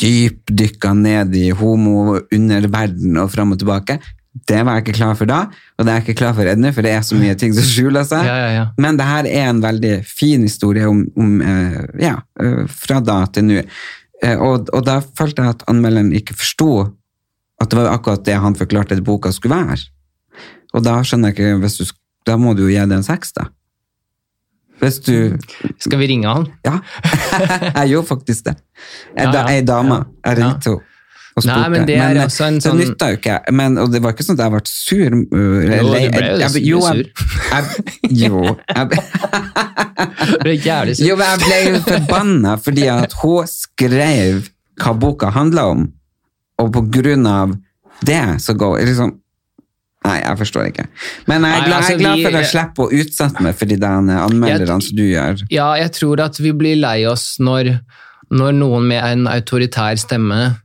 dypdykka ned i homo-underverden og fram og tilbake. Det var jeg ikke klar for da, og det er jeg ikke klar for ennå, for det er så mye ting som skjuler seg. Ja, ja, ja. Men det her er en veldig fin historie om, om eh, ja, eh, fra da til nå. Eh, og, og da følte jeg at anmelderen ikke forsto at det var akkurat det han forklarte at boka skulle være. Og da skjønner jeg ikke, hvis du, da må du jo gi det en seks da. Hvis du, Skal vi ringe han? ja, jeg gjorde faktisk det. Ei, Ja, ja, dame, jeg ringte henne. Nei, men det er men, også en det sånn- nytta jo ikke, men, og det var ikke sånn at jeg ble sur. eller Jo, du ble jo jeg- jo, sur. jeg- Jo, jeg, Det er jævlig jo, men jeg ble jo forbanna fordi at hun skrev hva boka handla om, og på grunn av det så går liksom Nei, jeg forstår ikke. Men jeg er glad, jeg er altså, glad for å slippe å utsette meg for de anmelderne som du gjør. Ja, jeg tror at vi blir lei oss når, når noen med en autoritær stemme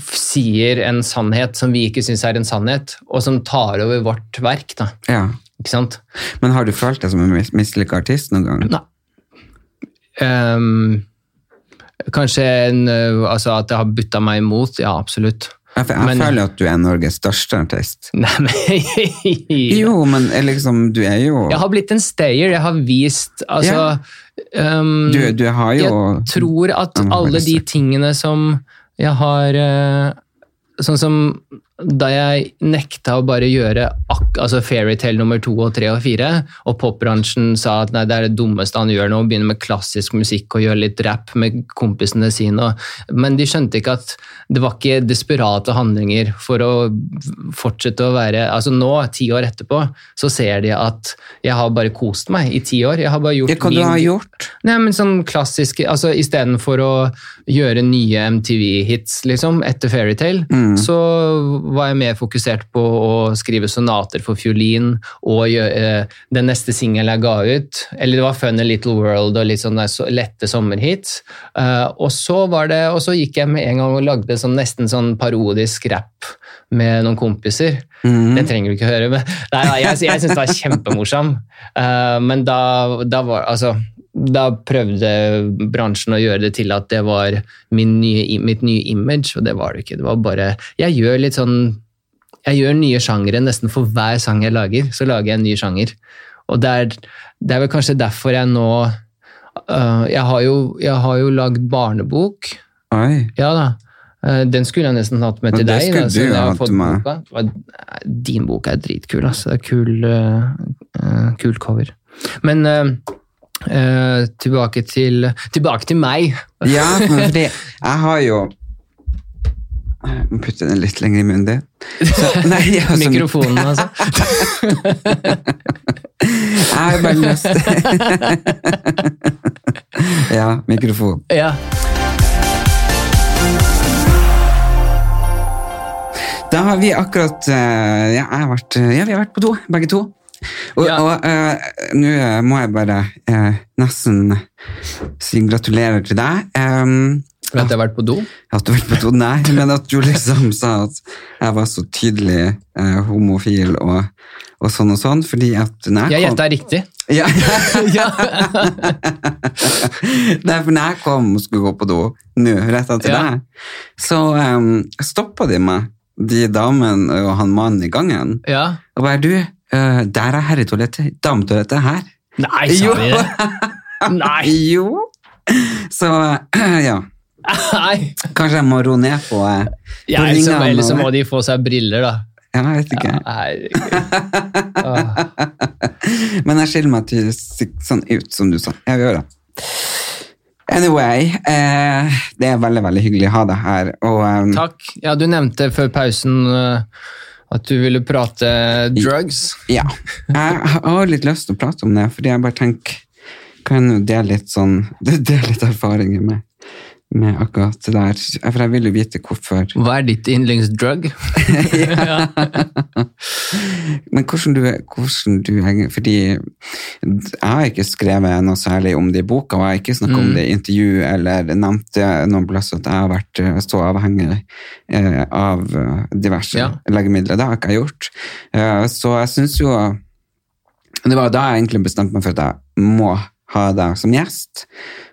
sier en sannhet som vi ikke syns er en sannhet, og som tar over vårt verk. Da. Ja. Ikke sant? Men har du følt deg som en mis- mislykka artist noen gang? Nei. Um, kanskje en, altså at det har butta meg imot, ja, absolutt. Jeg, jeg Men- føler at du er Norges største artist. Nei, men Jo, men er liksom, du er jo Jeg har blitt en stayer. Jeg har vist Altså ehm, du, du har jo Jeg tror at alle de tingene som jeg har eh, Sånn som da jeg nekta å bare gjøre ak altså Fairytale nummer to og tre og fire, og popbransjen sa at nei, det er det dummeste han gjør nå, å begynne med klassisk musikk og gjøre litt rap med kompisene sine. Men de skjønte ikke at det var ikke desperate handlinger for å fortsette å være Altså nå, ti år etterpå, så ser de at jeg har bare kost meg i ti år. Jeg har bare gjort Ja, hva du ha gjort? Nei, men sånn klassisk altså Istedenfor å gjøre nye MTV-hits liksom, etter Fairytale, Mm. så var jeg mer fokusert på å skrive sonater for fiolin og gjøre, eh, den neste singelen jeg ga ut. Eller det var Fun a Little World og litt sånne lette sommerhits. Eh, og, så det, og så gikk jeg med en gang og lagde sånn, nesten sånn parodisk rap med noen kompiser. Mm. Det trenger du ikke høre. Men, nei, nei, jeg, jeg syns det var kjempemorsom. Eh, men da, da var altså da prøvde bransjen å gjøre det til at det var min nye, mitt nye image, og det var det ikke. Det var bare Jeg gjør litt sånn Jeg gjør nye sjangere nesten for hver sang jeg lager. Så lager jeg en ny sjanger. Og det er, det er vel kanskje derfor jeg nå uh, jeg, har jo, jeg har jo lagd barnebok. Oi. Ja da. Eh, Den skulle jeg nesten hatt med til til det deg. skulle da, du ha hatt med. boka. Din bok er dritkul, altså. Kul, eh, kul cover. Men eh, eh, tilbake, til, tilbake til meg. Ja, fordi jeg har jo Jeg må putte den litt lenger i munnen din. Så- Nei, jeg sånn- Mikrofonen, altså. Jeg har bare lyst Ja, mikrofon. Ja. Da har vi akkurat eh, Ja, vært, ja vi har vært på do, begge to. Og, Ja. og uh, nå eh, må jeg bare uh, nesten si gratulerer til deg. Um, At jeg har vært på do? at du har vært på do, nei, men at du liksom sa at jeg var så tydelig uh, homofil og, og sånn og sånn, fordi at når Jeg gjetta riktig. ja, Ja. Nei, for når jeg kom og skulle gå på do nå, rett etter Ja. deg, så um, stoppa de meg, de damene og han mannen i gangen, ja. og bare du, eh, der er herretoalettet, dametoalettet her. Nei, sa vi det? Nei. Jo. Så ja, Nei. kanskje jeg må ro ned på, eh, på Ja, ellers så- ringene ellers så må de få seg briller, da. Ja, jeg vet ikke. Ja. Men jeg skiller meg til, sånn ut som du sa. Jeg vil gjøre det. Anyway, eh, det er veldig, veldig hyggelig å ha deg her. Og, um, Takk. Ja, du nevnte før pausen eh, at du ville prate drugs. Ja. Jeg har litt lyst til å prate om det, fordi jeg bare tenker Kan jo dele litt sånn Dele litt erfaringer med, med akkurat det der. For jeg vil jo vite hvorfor. Hva er ditt yndlingsdrug? Men hvordan du, hvordan du Fordi jeg har ikke skrevet noe særlig om det i boka, og jeg har ikke snakket om det i intervju eller nevnt noen plass at jeg har vært eh, så avhengig eh, av eh, diverse Ja. legemidler. Det har ikke jeg gjort. Eh, så jeg syns jo Det var da jeg egentlig bestemte meg for at jeg må ha deg som gjest.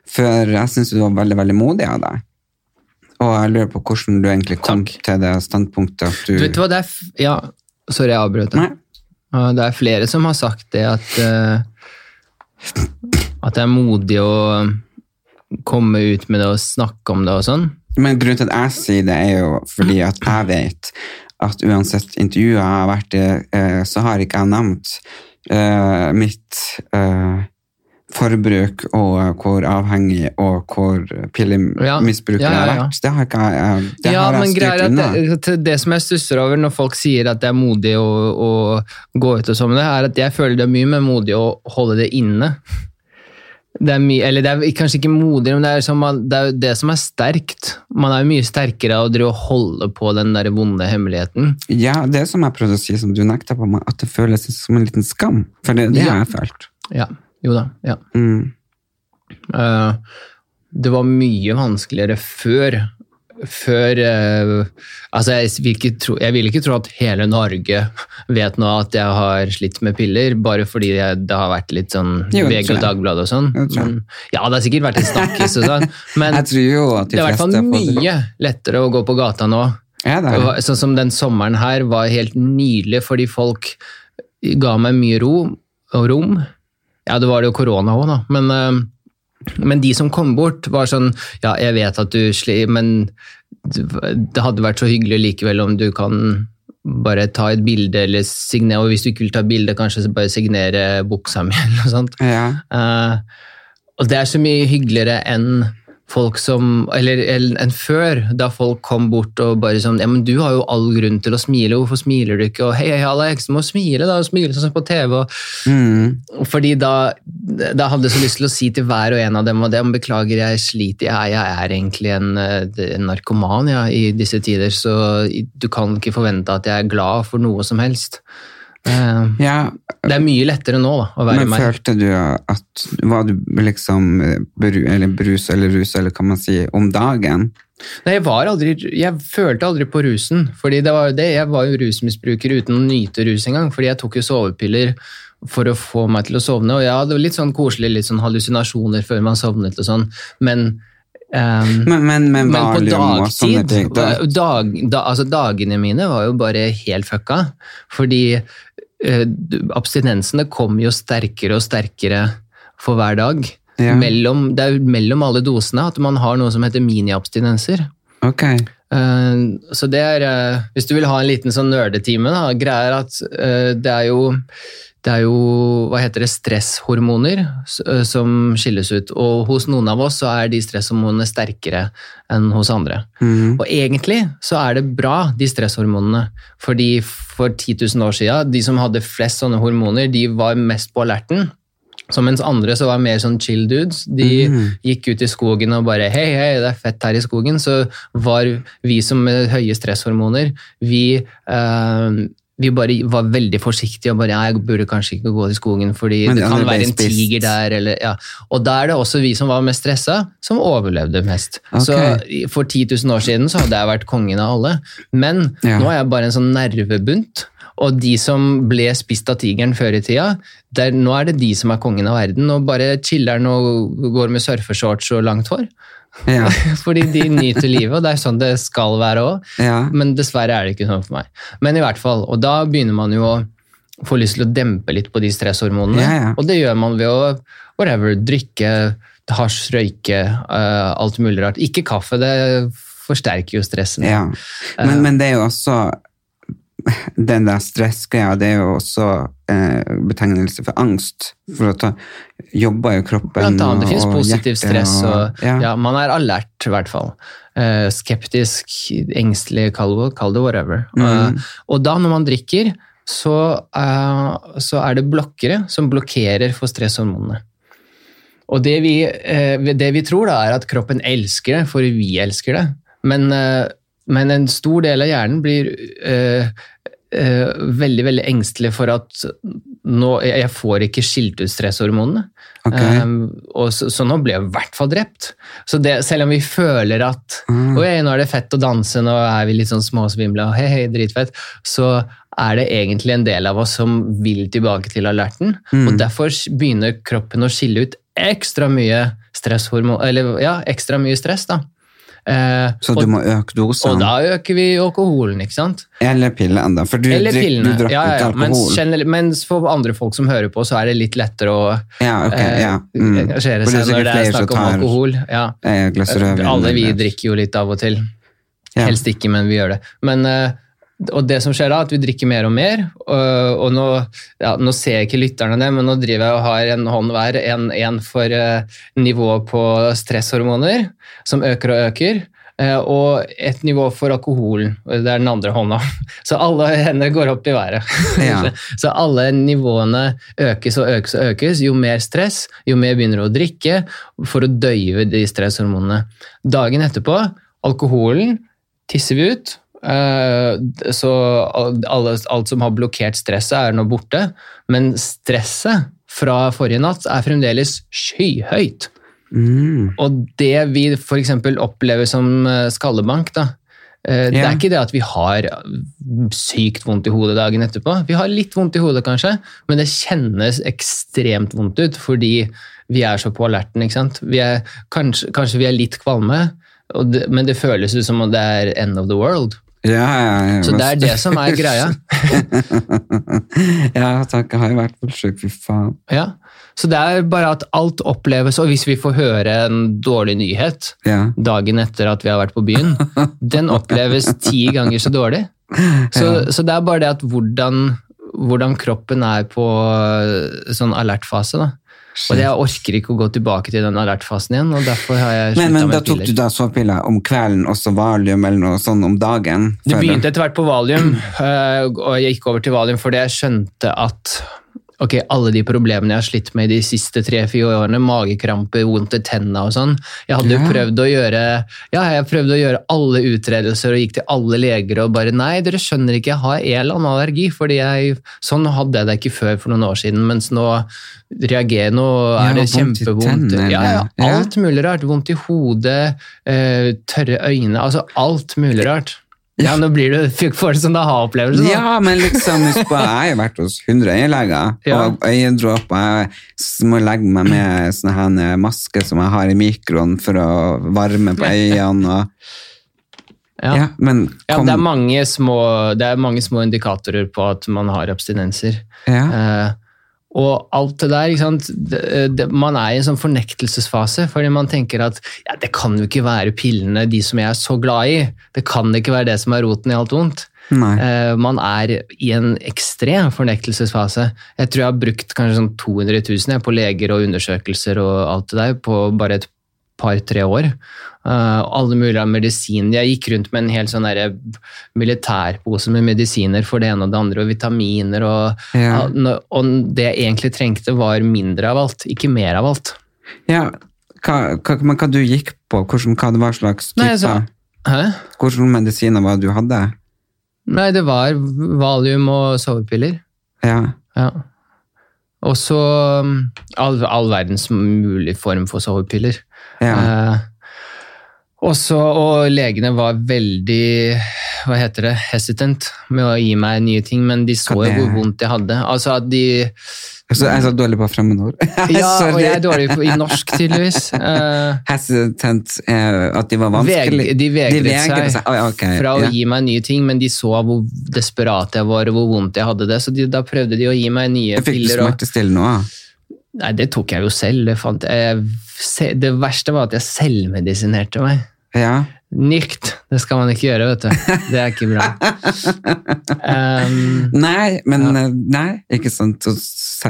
For jeg syns du var veldig, veldig modig av deg. Og jeg lurer på hvordan du egentlig kom Takk. til det standpunktet at du Du vet hva, det er Ja, sorry, jeg avbrøt deg. Det er flere som har sagt det, at, uh, at det er modig å komme ut med det og snakke om det og sånn. Men grunnen til at jeg sier det, er jo fordi at jeg vet at uansett intervjuet jeg har vært i, eh, så har ikke jeg nevnt uh, mitt eh, forbruk og hvor avhengig og hvor pillemisbruker Ja, ja, jeg har vært. Det har ikke jeg det ja, men styrt unna. det, det som jeg stusser over når folk sier at det er modig å, å gå ut og sånn med det, er at jeg føler det er mye mer modig å holde det inne. Det er mye, eller det er kanskje ikke modig, men det er, som, man- det er det som er sterkt. Man er jo mye sterkere av å holde på den der vonde hemmeligheten. Ja, det som jeg prøvde å si, som du nekta på meg, at det føles som en liten skam. For det, det Ja. har jeg følt. Ja, jo da, ja. Mm. Uh, det var mye vanskeligere før. Før uh, Altså, jeg vil, ikke tro, jeg vil ikke tro at hele Norge vet nå at jeg har slitt med piller, bare fordi jeg, det har vært litt sånn VG og. Dagbladet og sånn. Men, ja, det har sikkert vært en snakkis og sånn, men de det er i hvert fall mye lettere å gå på gata nå. Ja, det? Det Sånn som den sommeren her var helt nydelig, fordi folk ga meg mye ro og rom. Ja, det var det jo korona òg, da. Men, eh, men de som kom bort, var sånn Ja, jeg vet at du sliter, men det hadde vært så hyggelig likevel om du kan bare ta et bilde, eller signere, og hvis du ikke vil ta bilde, kanskje bare signere buksa mi, eller noe sånt. Ja. Uh, og det er så mye hyggeligere enn folk som Eller, enn før, da folk kom bort og bare sånn Ja, men du har jo all grunn til å smile, hvorfor smiler du ikke? Og hei, hei, Alex, må smile, da. Smile sånn som på TV. Og, Mm. fordi da, da hadde jeg så lyst til å si til hver og en av dem og det, beklager, jeg sliter, jeg, jeg er egentlig en, eh, en narkoman ja, i disse tider, så du kan ikke forvente at jeg er glad for noe som helst. Eh, ja, Det er mye lettere nå da, å være Men meg. følte du at Var du liksom eh, bru, eller brus eller rus, eller hva man sier, om dagen? Nei, jeg, var aldri, jeg følte aldri på rusen. fordi det var jo det, Jeg var jo rusmisbruker uten å nyte rus engang. fordi jeg tok jo sovepiller for å få meg til å sovne. Og ja, det var litt sånn koselig, litt sånn hallusinasjoner før man sovnet og sånn. Men, Um, Men, men, men, men på dagtid ting da, dag, da, altså Dagene mine var jo bare helt fucka. Fordi abstinensene kommer jo sterkere og sterkere for hver dag. Ja. Mellom, det er mellom alle dosene at man har noe som heter miniabstinenser. Okay. Eh, så det er, eh, hvis du vil ha en liten sånn nerdetime, da, greia er at eh, det er jo det er jo, hva heter det, stresshormoner som skilles ut, og hos noen av oss så er de stresshormonene sterkere enn hos andre. Mm. Og egentlig så er det bra, de stresshormonene, fordi for 10 000 år siden, de som hadde flest sånne hormoner, de var mest på alerten, så mens andre så var mer sånn chill dudes, de mm. gikk ut i skogen og bare hei, hei, det er fett her i skogen, så var vi som med høye stresshormoner, vi, eh, vi bare var veldig forsiktige og bare ja, jeg burde kanskje ikke gå til skogen fordi Men det kan være en spist. tiger der, eller ja. Og da er det også vi som var mest stressa, som overlevde mest. Okay. Så for 10 000 år siden så hadde jeg vært kongen av alle, men Ja. nå er jeg bare en sånn nervebunt. Og de som ble spist av tigeren før i tida, der, nå er det de som er kongen av verden, og bare chiller'n og går med surfeshorts og langt hår. Ja. Fordi de nyter livet, og det er sånn det skal være òg. ja. Men dessverre er det ikke sånn for meg. Men i hvert fall, og da begynner man jo å få lyst til å dempe litt på de stresshormonene. Ja. Og det gjør man ved å whatever, drikke hasj, røyke, uh, alt mulig rart. Ikke kaffe, det forsterker jo stressen. ja. Men, men det er jo også den der stressgreia, det er jo også eh, betegnelse for angst. For da jobber jo kroppen Blant annet, det finnes positiv stress, og ja. ja, man er alert, i hvert fall. Eh, skeptisk, engstelig, kall det, kall det whatever. Mm. Eh, og da, når man drikker, så, eh, så er det blokkere som blokkerer for stresshormonene. Og det vi, eh, det vi tror, da, er at kroppen elsker det, for vi elsker det. Men, eh, men en stor del av hjernen blir øh, øh, veldig veldig engstelig for at nå, jeg får ikke skilt ut stresshormonene. Okay. Um, så, så nå ble jeg i hvert fall drept. Så det, selv om vi føler at Mm. Oi, nå er det fett å danse, nå er vi litt sånn småsvimle, og hei, hei, dritfett, så er det egentlig en del av oss som vil tilbake til alerten. Mm. Og derfor begynner kroppen å skille ut ekstra mye stresshormon, eller ja, ekstra mye stress. da. Eh, Så og, du må øke dosen? og da øker vi alkoholen, ikke sant? Eller pillene, da. For du, Eller du drakk ja, ja, ikke alkohol. Mens, mens for andre folk som hører på, så er det litt lettere å Ja, ok, eh, ja. Mm. engasjere seg det når det er snakk om alkohol. Ja. Alle vi drikker jo litt av og til. Ja. Helst ikke, men vi gjør det. Men, eh, og det som skjer da, at vi drikker mer og mer. Og, og nå, ja, nå ser jeg ikke lytterne det, men nå driver jeg og har en hånd hver. En, en for uh, nivået på stresshormoner, som øker og øker. Uh, Og et nivå for alkoholen. Det er den andre hånda. Så alle hender går opp i været. Ja. Så alle nivåene økes og økes og økes. Jo mer stress, jo mer begynner du å drikke for å døyve de stresshormonene. Dagen etterpå, alkoholen tisser vi ut. Eh, Så alt som har blokkert stresset, er nå borte. Men stresset fra forrige natt er fremdeles skyhøyt. Mm. Og det vi f.eks. opplever som eh, skallebank, da, eh, det er ikke det at vi har sykt vondt i hodet dagen etterpå. Vi har litt vondt i hodet, kanskje, men det kjennes ekstremt vondt ut fordi vi er så på alerten. ikke sant? Vi er, kanskje, kanskje vi er litt kvalme, det, men det føles ut som om det er end of the world. Ja, ja, ja. Så det er det som er greia. ja, takk. Jeg har jo vært fullsjuk, fy faen. Ja. Så det er bare at alt oppleves, og hvis vi får høre en dårlig nyhet, dagen etter at vi har vært på byen, den oppleves ti ganger så dårlig. Så, så det er bare det at hvordan, hvordan kroppen er på øh, sånn alertfase. da. Og jeg orker ikke å gå tilbake til den alertfasen igjen, og derfor har jeg Men, men da tok tok du da sovepiller om kvelden, også valium eller noe sånn om dagen? Det begynte etter hvert på valium, øh, og jeg gikk over til valium fordi jeg skjønte at ok, alle de problemene jeg har slitt med de siste tre-fire årene, magekramper, vondt i tennene og sånn Jeg hadde jo Ja. prøvd å gjøre ja, jeg prøvde å gjøre alle utredelser og gikk til alle leger og bare Nei, dere skjønner ikke, jeg har en eller annen allergi. fordi jeg, Sånn hadde jeg det ikke før for noen år siden, mens nå reagerer nå er det kjempevondt. ja, ja. alt mulig rart. Vondt i hodet, eh, tørre øyne, altså alt mulig rart. Ja, nå blir du, får du sånn aha-opplevelse. Ja, men liksom, jeg har vært hos 100 øyeleger, Ja. og øyedråper. Jeg må legge meg med sånne her maske som jeg har i mikroen for å varme på øynene. Og, Ja. ja. men Ja, det, er mange små, det er mange små indikatorer på at man har abstinenser. ja. Eh, og alt det der, ikke sant? Det, det, man er i en sånn fornektelsesfase, fordi man tenker at ja, det kan jo ikke være pillene, de som jeg er så glad i. Det kan ikke være det som er roten i alt vondt. Nei. Eh, man er i en ekstrem fornektelsesfase. Jeg tror jeg har brukt kanskje sånn 200 000 jeg, på leger og undersøkelser og alt det der på bare et par-tre år. Eh, alle mulige medisiner. Jeg gikk rundt med en hel sånn militærpose med medisiner for det ene og det andre, og vitaminer. Og, Ja. og det jeg egentlig trengte, var mindre av alt, ikke mer av alt. Ja, hva, hva, men hva du gikk på? Hvordan, hva det var slags Nei, type? altså- Hæ? Hvilke medisiner var det du hadde? Nei, det var valium og sovepiller. Ja. Ja. Og så um, all, all verdens mulig form for sovepiller. ja. Eh, og, så, og legene var veldig hva heter det, hesitant med å gi meg nye ting, men de så jo hvor vondt jeg hadde. Altså at de Så jeg er så dårlig på fremmedord. Ja, og jeg er dårlig på, i norsk, tydeligvis. Uh, Hesitant, uh, at de var vanskelig. Veg, de vegret vegret seg Å, ja, ok, fra å gi meg nye ting, men de så hvor desperat jeg var og hvor vondt jeg hadde det, så de, da prøvde de å gi meg nye Jeg fikk du piller. Smertestillende òg? Nei, det tok jeg jo selv. Det, fant jeg, det verste var at jeg selvmedisinerte meg. Ja. Nykt! Det skal man ikke gjøre, vet du. Det er ikke bra. Um, Nei, men ja. Nei, ikke sant.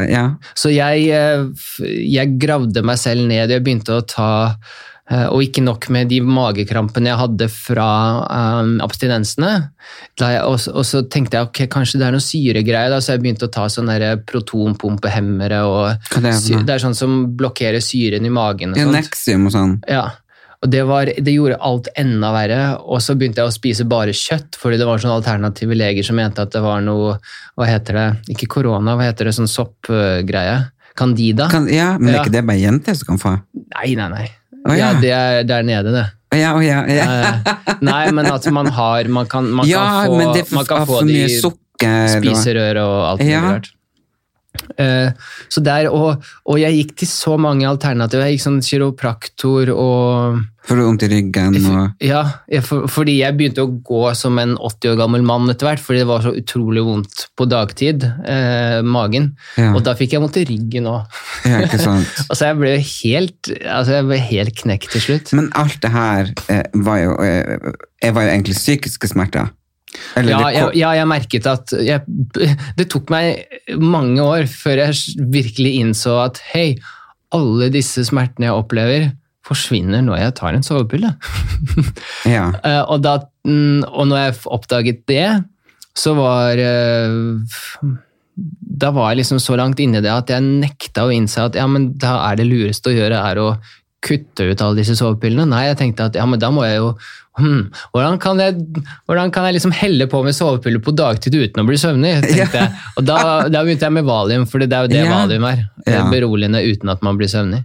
Ja. Så jeg, eh, jeg gravde meg selv ned. Jeg begynte å ta eh, Og ikke nok med de magekrampene jeg hadde fra um, abstinensene. Jeg, og, så- og så tenkte jeg ok, kanskje det er noe syregreie, da, så jeg begynte å ta sånne der protonpumpehemmere. Og det er for det er sånn som blokkerer syren i magen. Og ja. Nexium og sånn. Ja, og det, var, det gjorde alt enda verre. Og så begynte jeg å spise bare kjøtt, fordi det var sånne alternative leger som mente at det var noe Hva heter det? Ikke korona, hva heter det? Sånn soppgreie? Candida? Kan, ja, men er ikke det bare jenter som kan få? Nei, nei, nei. Å, ja. ja. det er der nede, det. Ja, oh, ja, ja. Nei, men at man har Man kan, man ja, kan få, det man kan for, få mye de sukker. spiserør og alt mulig rart. Eh, så der, og, og jeg gikk til så mange alternativer. Jeg gikk sånn kiropraktor og For vondt i ryggen og Ja, jeg, for, fordi jeg begynte å gå som en 80 år gammel mann etter hvert, fordi det var så utrolig vondt på dagtid, eh, magen. Ja. Og da fikk jeg vondt i ryggen òg. Ja, ikke sant. Altså, jeg ble helt, altså, jeg ble helt knekt til slutt. Men alt det her eh, var, jo, eh, Jeg var jo egentlig psykiske smerter. Ja, jeg, ja, jeg merket at jeg, Det tok meg mange år før jeg virkelig innså at hei, alle disse smertene jeg opplever, forsvinner når jeg tar en sovepille. ja. Eh, og, da, mm, og når jeg oppdaget det, så var eh, Da var jeg liksom så langt inni det at jeg nekta å innse at ja, men da er det lureste å gjøre er å kutte ut alle disse sovepillene. Nei, jeg tenkte at ja, men da må jeg jo hmm, hvordan, kan jeg, hvordan kan jeg liksom helle på med sovepiller på dagtid uten å bli søvnig? tenkte jeg. Og da, da begynte jeg med valium, for det er jo det Ja. valium er. Det er Beroligende uten at man blir søvnig.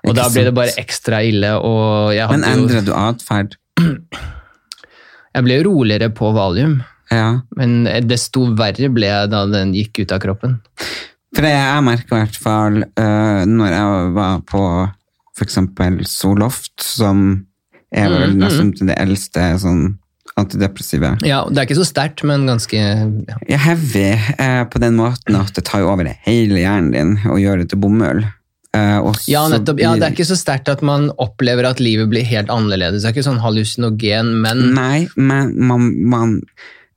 Og Ikke da ble det bare ekstra ille. Men endrer du atferd? Jeg ble roligere på valium, Ja. men desto verre ble jeg da den gikk ut av kroppen. For det jeg merker i hvert fall uh, når jeg var på eksempel Soloft, som er vel Mm, nesten det eldste sånn antidepressive. Ja, Det er ikke så sterkt, men ganske ja. Ja, heavy eh, på den måten at det tar over hele hjernen din og gjør det til bomull. Eh, Ja, nettopp. Ja, det er ikke så sterkt at man opplever at livet blir helt annerledes. Det er ikke sånn hallusinogen, men Nei, men man, man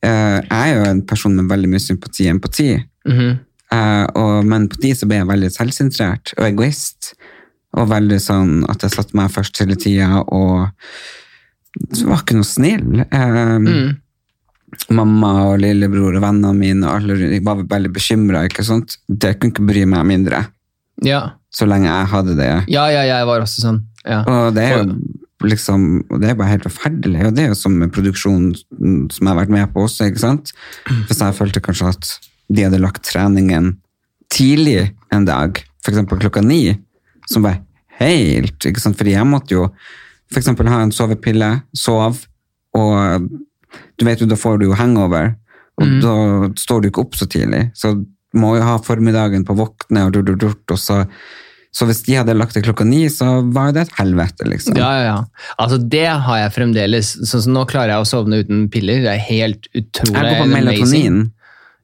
eh, er jo en person med veldig mye sympati og empati. Mhm. Eh, og, men på de så ble jeg veldig selvsentrert og egoist. Og veldig sånn at jeg satte meg først hele tida og så var ikke noe snill. Eh, Mm. Mamma og lillebror og vennene mine og alle jeg var veldig bekymra. Det kunne ikke bry meg mindre ja. så lenge jeg hadde det. ja, ja, jeg var også sånn. Ja. Og det er jo liksom, og det er bare helt forferdelig. Og det er jo som med produksjonen som jeg har vært med på også, ikke sant? Hvis jeg følte kanskje at de hadde lagt treningen tidlig en dag, for eksempel klokka ni, som var helt, ikke sant? Fordi jeg måtte jo eksempel ha en sovepille, sove, og du vet jo, da får du jo hangover, og Mm. da står du ikke opp så tidlig. Så må jo ha formiddagen på å våkne, og, durt, durt, og så så hvis de hadde lagt det klokka ni, så var det et helvete, liksom. Ja, ja, ja. Altså, det har jeg fremdeles. Sånn som nå klarer jeg å sovne uten piller. Det er helt utrolig. Jeg går på amazing.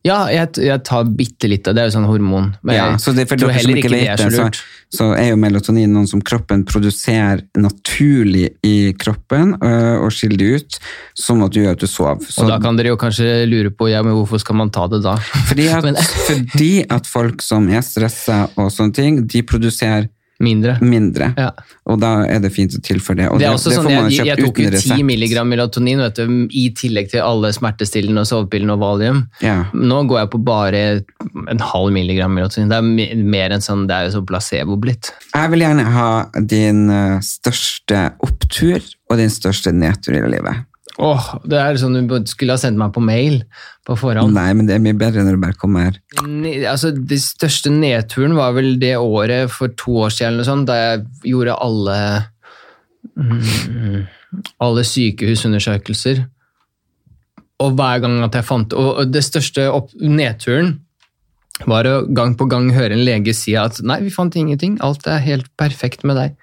Ja, jeg, jeg tar bitte litt av det. er jo sånn hormon. Men Ja, så det, for dere som ikke vet det er så så, så er jo melatonin noe som kroppen produserer naturlig i kroppen, øh, og skiller det ut, sånn at du gjør at du sover. Så, Og da kan dere jo kanskje lure på ja, men hvorfor skal man ta det da? fordi, at, fordi at folk som er stressa og sånne ting, de produserer Mindre. mindre. Ja. Og da er det fint å tilføre det. Og Det er også det sånn, får man jeg, jeg tok jo 10 mg melatonin vet du, i tillegg til alle smertestillende og sovepillene og valium. Ja. Nå går jeg på bare en halv milligram melatonin. Det er mer enn sånn, det er jo sånn placebo blitt. Jeg vil gjerne ha din øh, største opptur og din største nedtur i livet. Åh, det er sånn du skulle ha sendt meg på mail på forhånd. Nei, men det er mye bedre når du bare kommer Ne- Altså, det største nedturen var vel det året for to år siden, eller noe sånt, da jeg gjorde alle, mm, alle sykehusundersøkelser. Og hver gang at jeg fant Og og det største opp, nedturen var å gang på gang høre en lege si at nei, vi fant ingenting, alt er helt perfekt med deg.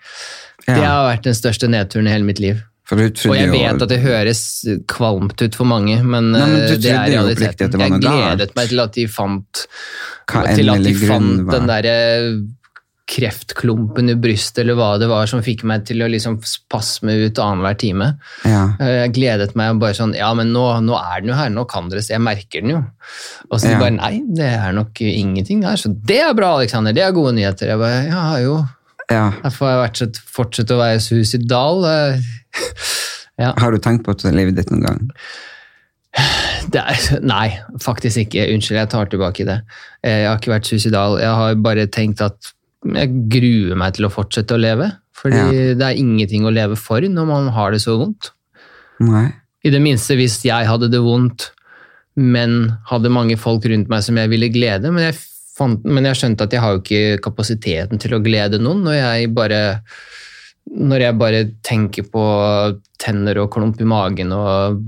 Det har vært den største nedturen i hele mitt liv. Og jeg vet at det høres kvalmt ut for mange, men, Nei, men eh, det er realiteten. Jeg gledet meg til at de fant til at de fant den derre kreftklumpen i brystet eller hva det var som fikk meg til å liksom spasme ut annenhver time. Ja. Eh, Jeg gledet meg bare sånn Ja, men nå, nå er den jo her, nå kan dere se, jeg merker den jo. Og så de Ja. bare Nei, det er nok ingenting der. Så det er bra, Alexander. Det er gode nyheter. Jeg bare Ja, jo. Ja. Derfor har jeg fortsatt å være suicidal. eh, Ja. Har du tenkt på livet ditt noen gang? Det er, nei, faktisk ikke. Unnskyld, jeg tar tilbake det. Eh, Jeg har ikke vært suicidal. Jeg har bare tenkt at jeg gruer meg til å fortsette å leve. Fordi Ja. det er ingenting å leve for når man har det så vondt. Nei. I det minste hvis jeg hadde det vondt, men hadde mange folk rundt meg som jeg ville glede. Men jeg, fant, men jeg skjønte at jeg har jo ikke kapasiteten til å glede noen når jeg bare når jeg bare tenker på tenner og klump i magen og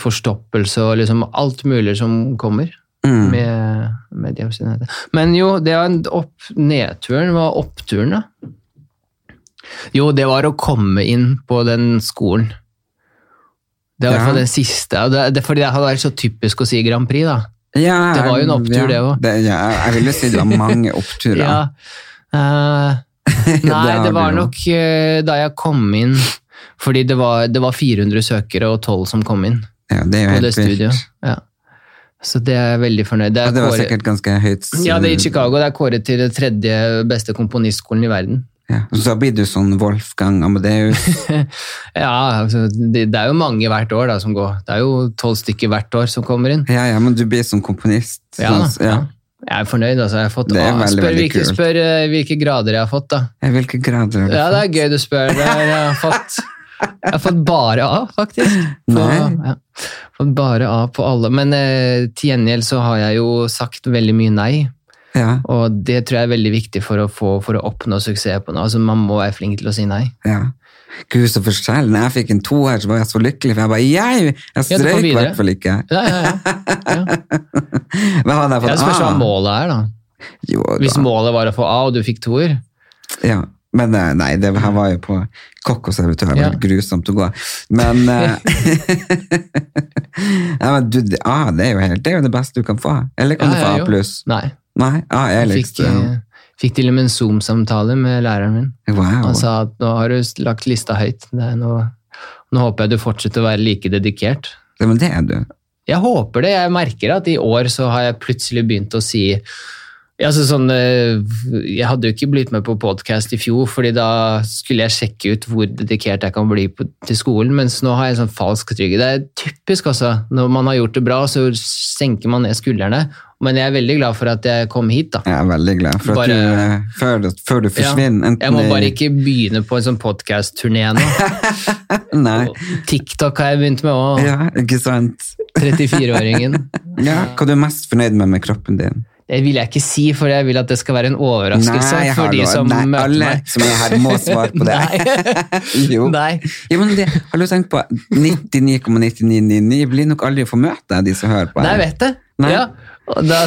forstoppelse og liksom alt mulig som kommer Mm. med, med diabetes. Men jo, det var opp, nedturen var oppturen, da. Jo, det var å komme inn på den skolen. Det var Ja. den siste. Det, det, fordi det hadde vært så typisk å si Grand Prix, da. Ja, Det var jo en opptur, ja, det også. Ja, jeg ville si det var mange oppturer. Ja. uh, nei, det var nok uh, da jeg kom inn Fordi det var, det var 400 søkere og 12 som kom inn Ja, det er jo helt vilt. Ja. Så det er jeg veldig fornøyd. Det Ja, det var kåret- sikkert ganske høyt. Ja, det er i Chicago. Det er kåret til den tredje beste komponistskolen i verden. Ja. Så blir du sånn Wolfgang Amadeus. Ja, altså, det, det er jo mange hvert år da, som går. Det er jo tolv stykker hvert år som kommer inn. Ja, ja, men du blir som komponist. Ja, Sånn- ja. Jeg er fornøyd. altså. Jeg har fått, Det er veldig, spør, veldig hvilke, kult. spør uh, hvilke grader jeg har fått, da. Ja, hvilke grader har du Ja, det er gøy du spør. Det er- Jeg har fått, jeg har fått bare A, faktisk. På, Nei. ja, fått bare A på alle. Men uh, til gjengjeld så har jeg jo sagt veldig mye nei. Ja, Og det tror jeg er veldig viktig for å, få, for å oppnå suksess på noe. Altså, man må være flink til å si nei. ja. Gud, så forskjellig, Når jeg fikk en toer, så var jeg så lykkelig, for jeg bare, jeg, jeg strøyk i hvert fall ikke. Ja, ja, ja. ja. Hva hadde jeg fått? spørs hva A? målet er, da. Jo, da. Hvis målet var å få A, og du fikk toer Ja, men eh, nei, det her var jo på kokkoservitør, det var Ja. grusomt å gå. Men, eh, ja, men du, det- A, det er helt, det er jo det beste du kan få. Eller kan Ja, du få. A pluss? Nei. Nei, A er Jeg likst. fikk, eh, fikk til og med en Zoom-samtale med læreren min. Wow. Han sa at nå har du lagt lista høyt. Det nå, nå håper jeg du fortsetter å være like dedikert. Ja, men det er du. Jeg håper det. Jeg merker at i år så har jeg plutselig begynt å si ja, altså sånn, eh, Jeg hadde jo ikke blitt med på podkast i fjor, fordi da skulle jeg sjekke ut hvor dedikert jeg kan bli på, til skolen, mens nå har jeg sånn falsk trygghet. Det er typisk, altså. Når man har gjort det bra, så senker man ned skuldrene. Men jeg er veldig glad for at jeg kom hit, da. Jeg er veldig glad for at du, eh, før, før du forsvinner, enten Jeg må bare ikke begynne på en sånn podkast-turné nå. Nei, TikTok har jeg begynt med òg. ja, ikke sant. 34-åringen. Ja, hva er du mest fornøyd med med kroppen din? Det vil jeg ikke si, for jeg vil at det skal være en overraskelse Nei, for de som nei, møter alle meg. som er her må svare på det. jo. Nei. Ja, men det, har du tenkt på 99,9999 blir nok aldri å få møte deg, de som hører på. Nei, jeg vet det. Nei. Ja.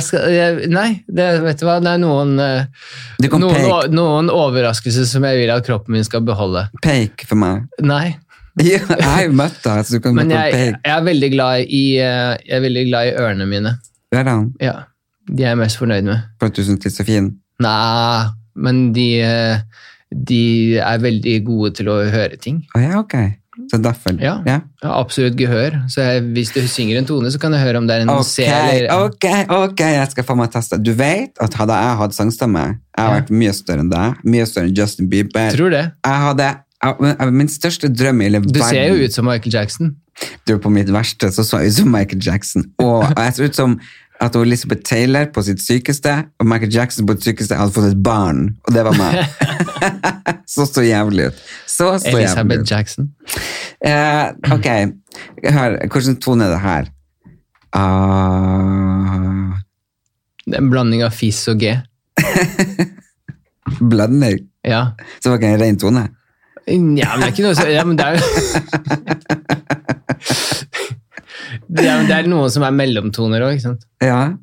Skal, nei, det, vet du hva, det er noen, eh, noen, noen overraskelser som jeg vil at kroppen min skal beholde. Peik for meg. Nei, Ja, jeg har jo møtt deg, så du kan møte på jeg, peke. jeg, er veldig glad i, eh, jeg er veldig glad i ørene mine. Der er Ja, De er jeg mest fornøyd med. for at du synes de er så fine? Nei, men de, eh, de er veldig gode til å høre ting. Oh, ja, ok. Så derfor. Ja. ja. Jeg har absolutt gehør, så jeg, hvis du synger en tone, så kan jeg høre om det er en okay, C eller ok, ok, jeg skal få meg teste. Du vet at hadde jeg hatt sangstemme, jeg har Ja. vært mye større enn deg, mye større enn Justin Bieber. Tror det. Jeg hadde, min største drøm i hele Du ser jo ut som Michael Jackson. Du, på mitt verste så så jeg ut som Michael Jackson. Og jeg så ut som at Elizabeth Taylor på sitt sykeste, og Michael Jackson på sitt sykeste hadde fått et barn. Og det var meg. så så jævlig ut. Så så jævlig ut. ut. Jackson. Uh, ok, hør, hvordan tone er det her? Uh... Det er en blanding av fis og G. blanding. Ja. Så det var ikke en ren tone? ja, men det er ikke noe så Ja, men det er jo det er, det er noen som er mellomtoner òg, ikke sant? Ja.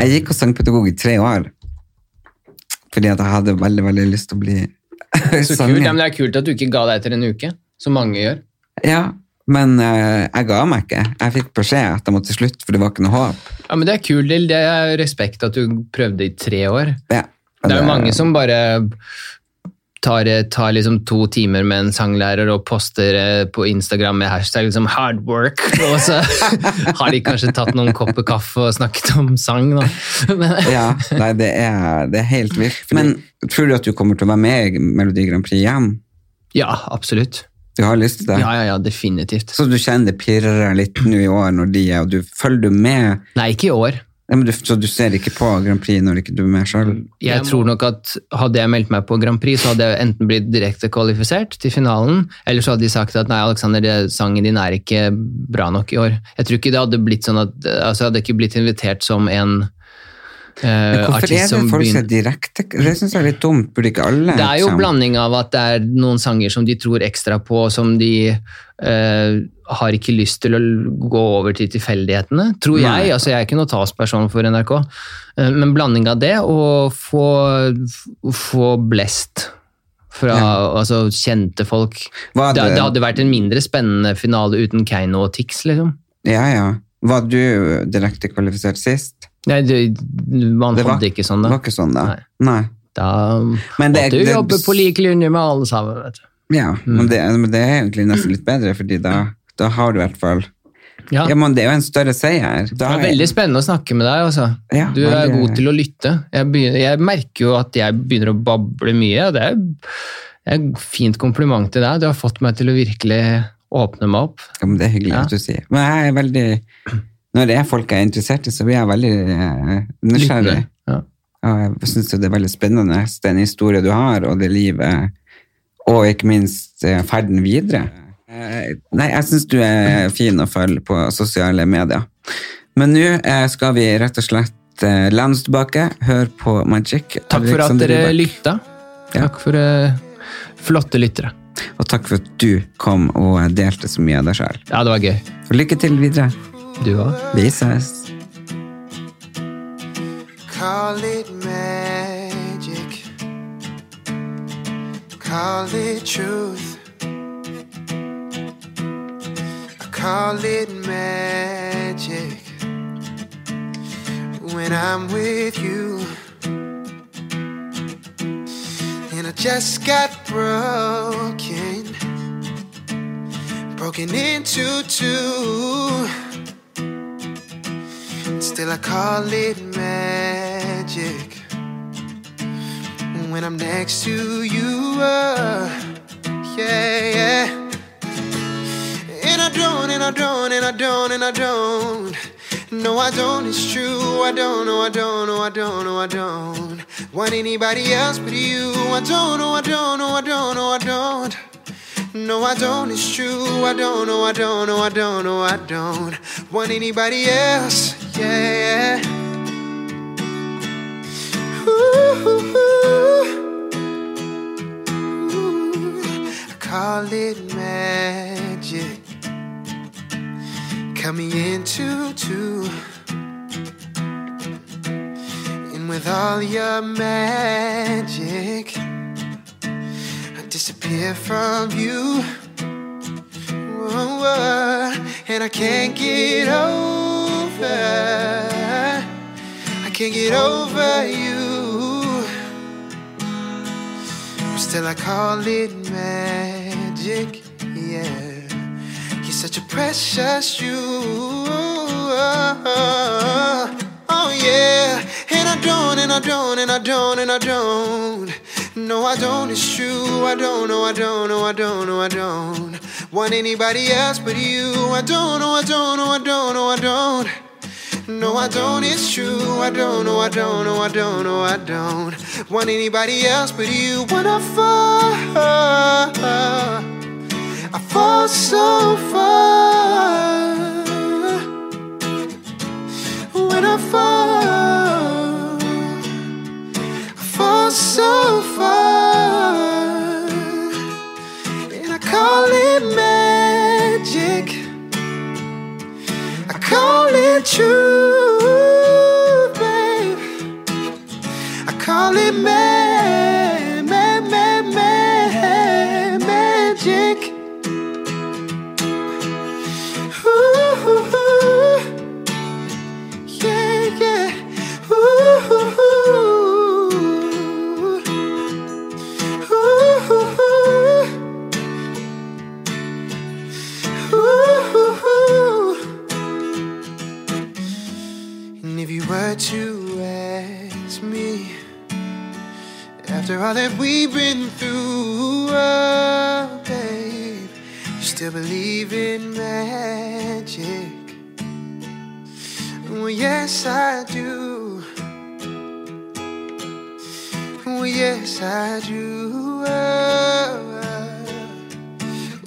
Jeg gikk hos sangpedagog i tre år. Fordi at jeg hadde veldig, veldig lyst til å bli Så kult. Ja, det er kult at du ikke ga deg etter en uke, som mange gjør. Ja, men uh, jeg ga meg ikke. Jeg fikk beskjed at jeg måtte slutte, for det var ikke noe håp. Ja, men Det er kult. Det er respekt at du prøvde i tre år. Ja. Det er jo mange som bare tar, tar liksom to timer med en sanglærer og poster eh, på Instagram med hashtag liksom 'hard work', og så har de kanskje tatt noen kopper kaffe og snakket om sang. Da. Ja, nei, det er, det er helt vilt. Men tror du at du kommer til å være med i Melodi Grand Prix igjen? ja, absolutt. Du har lyst til det? Ja, ja, ja, definitivt. Så du kjenner det pirrer litt nå i år når de er, og du følger du med? Nei, ikke i år. Ja, men du, så du ser ikke på Grand Prix når ikke du er med sjøl? Jeg tror nok at hadde jeg meldt meg på Grand Prix, så hadde jeg enten blitt direkte kvalifisert til finalen, eller så hadde de sagt at nei, Alexander, sangen din er ikke bra nok i år. Jeg tror ikke det hadde blitt sånn at altså, Jeg hadde ikke blitt invitert som en eh, Hvorfor er det som folk begynner er direkte? Det syns jeg er litt dumt. Burde ikke alle Det er jo liksom- blanding av at det er noen sanger som de tror ekstra på, som de uh, har ikke lyst til å gå over til tilfeldighetene, tror Nei. jeg. Altså, jeg er ikke noen talsperson for NRK, uh, men blanding av det og få, få blest fra altså, kjente folk. Det, det- det hadde vært en mindre spennende finale uten Keiino og Tix, liksom. Ja, ja. Var du direkte kvalifisert sist? Nei, det, man Det var- hadde ikke sånn da. Det var ikke sånn, da? Nei. Nei. Da Men det- måtte du det- jobbe på lik linje med alle sammen, vet du. Ja, men, det, men det er egentlig nesten litt bedre, fordi da, da har du i hvert fall Ja. Ja, men det er jo en større seier. Da Det er veldig spennende å snakke med deg. Altså. Ja, du er god til å lytte. Jeg, begynner, jeg merker jo at jeg begynner å bable mye. og Det er et fint kompliment til deg. Du har fått meg til å virkelig åpne meg opp. Ja, men det er hyggelig Ja. at du sier. Men jeg er veldig Når det er folk jeg er interessert i, så blir jeg veldig eh, nysgjerrig. Ja. Og jeg syns det er veldig spennende, den historien du har, og det livet, og ikke minst eh, ferden videre. Eh, Nei, jeg syns du er fin å følge på sosiale medier. Men nå skal vi rett og slett lene oss tilbake, høre på Magic. Takk for at dere lytta. Takk for uh, flotte lyttere. Og takk for at du kom og delte så mye av deg sjøl. Ja, det var gøy. Lykke til videre. Du òg. Vi ses. Call it magic. Call it truth. Call it magic. When I'm with you. And I just got broken. Broken into two. Still, I call it magic when I'm next to you. Uh, yeah, yeah. And I don't, and I don't, and I don't, and I don't. No, I don't, it's true. I don't, no, I don't, no, I don't, no, I don't. Want anybody else but you. I don't, no, I don't, no, I don't, no, I don't. No, I don't, it's true. I don't, no, I don't, no, I don't, no, I don't want anybody else. Yeah. Ooh, ooh, I call it magic. Coming into two. And with all your magic, disappear from you. And I can't get over. I can't get over you. Still, I call it magic. Yeah, you're such a precious you. Oh yeah, and I don't, and I don't, and I don't, and I don't. No, I don't. It's true. I don't. No, I don't. No, I don't. No, I don't want anybody else but you. I don't. No, I don't. No, I don't. No, I don't. No, I don't. It's true. I don't. No, I don't. No, I don't. No, I don't want anybody else but you. When I fall, I fall so far. When I fall, so far. And I call it magic. I call it true, babe. I call it ma- To ask me After all that we've been through, oh, babe You still believe in magic? Well, yes, I do. Yes, I do. Oh,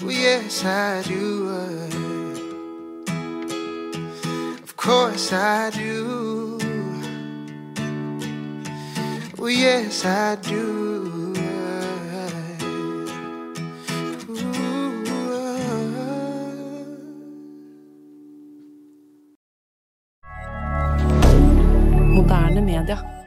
yes, I do. Oh. Of course I do. Well, yes, I do. Moderne media.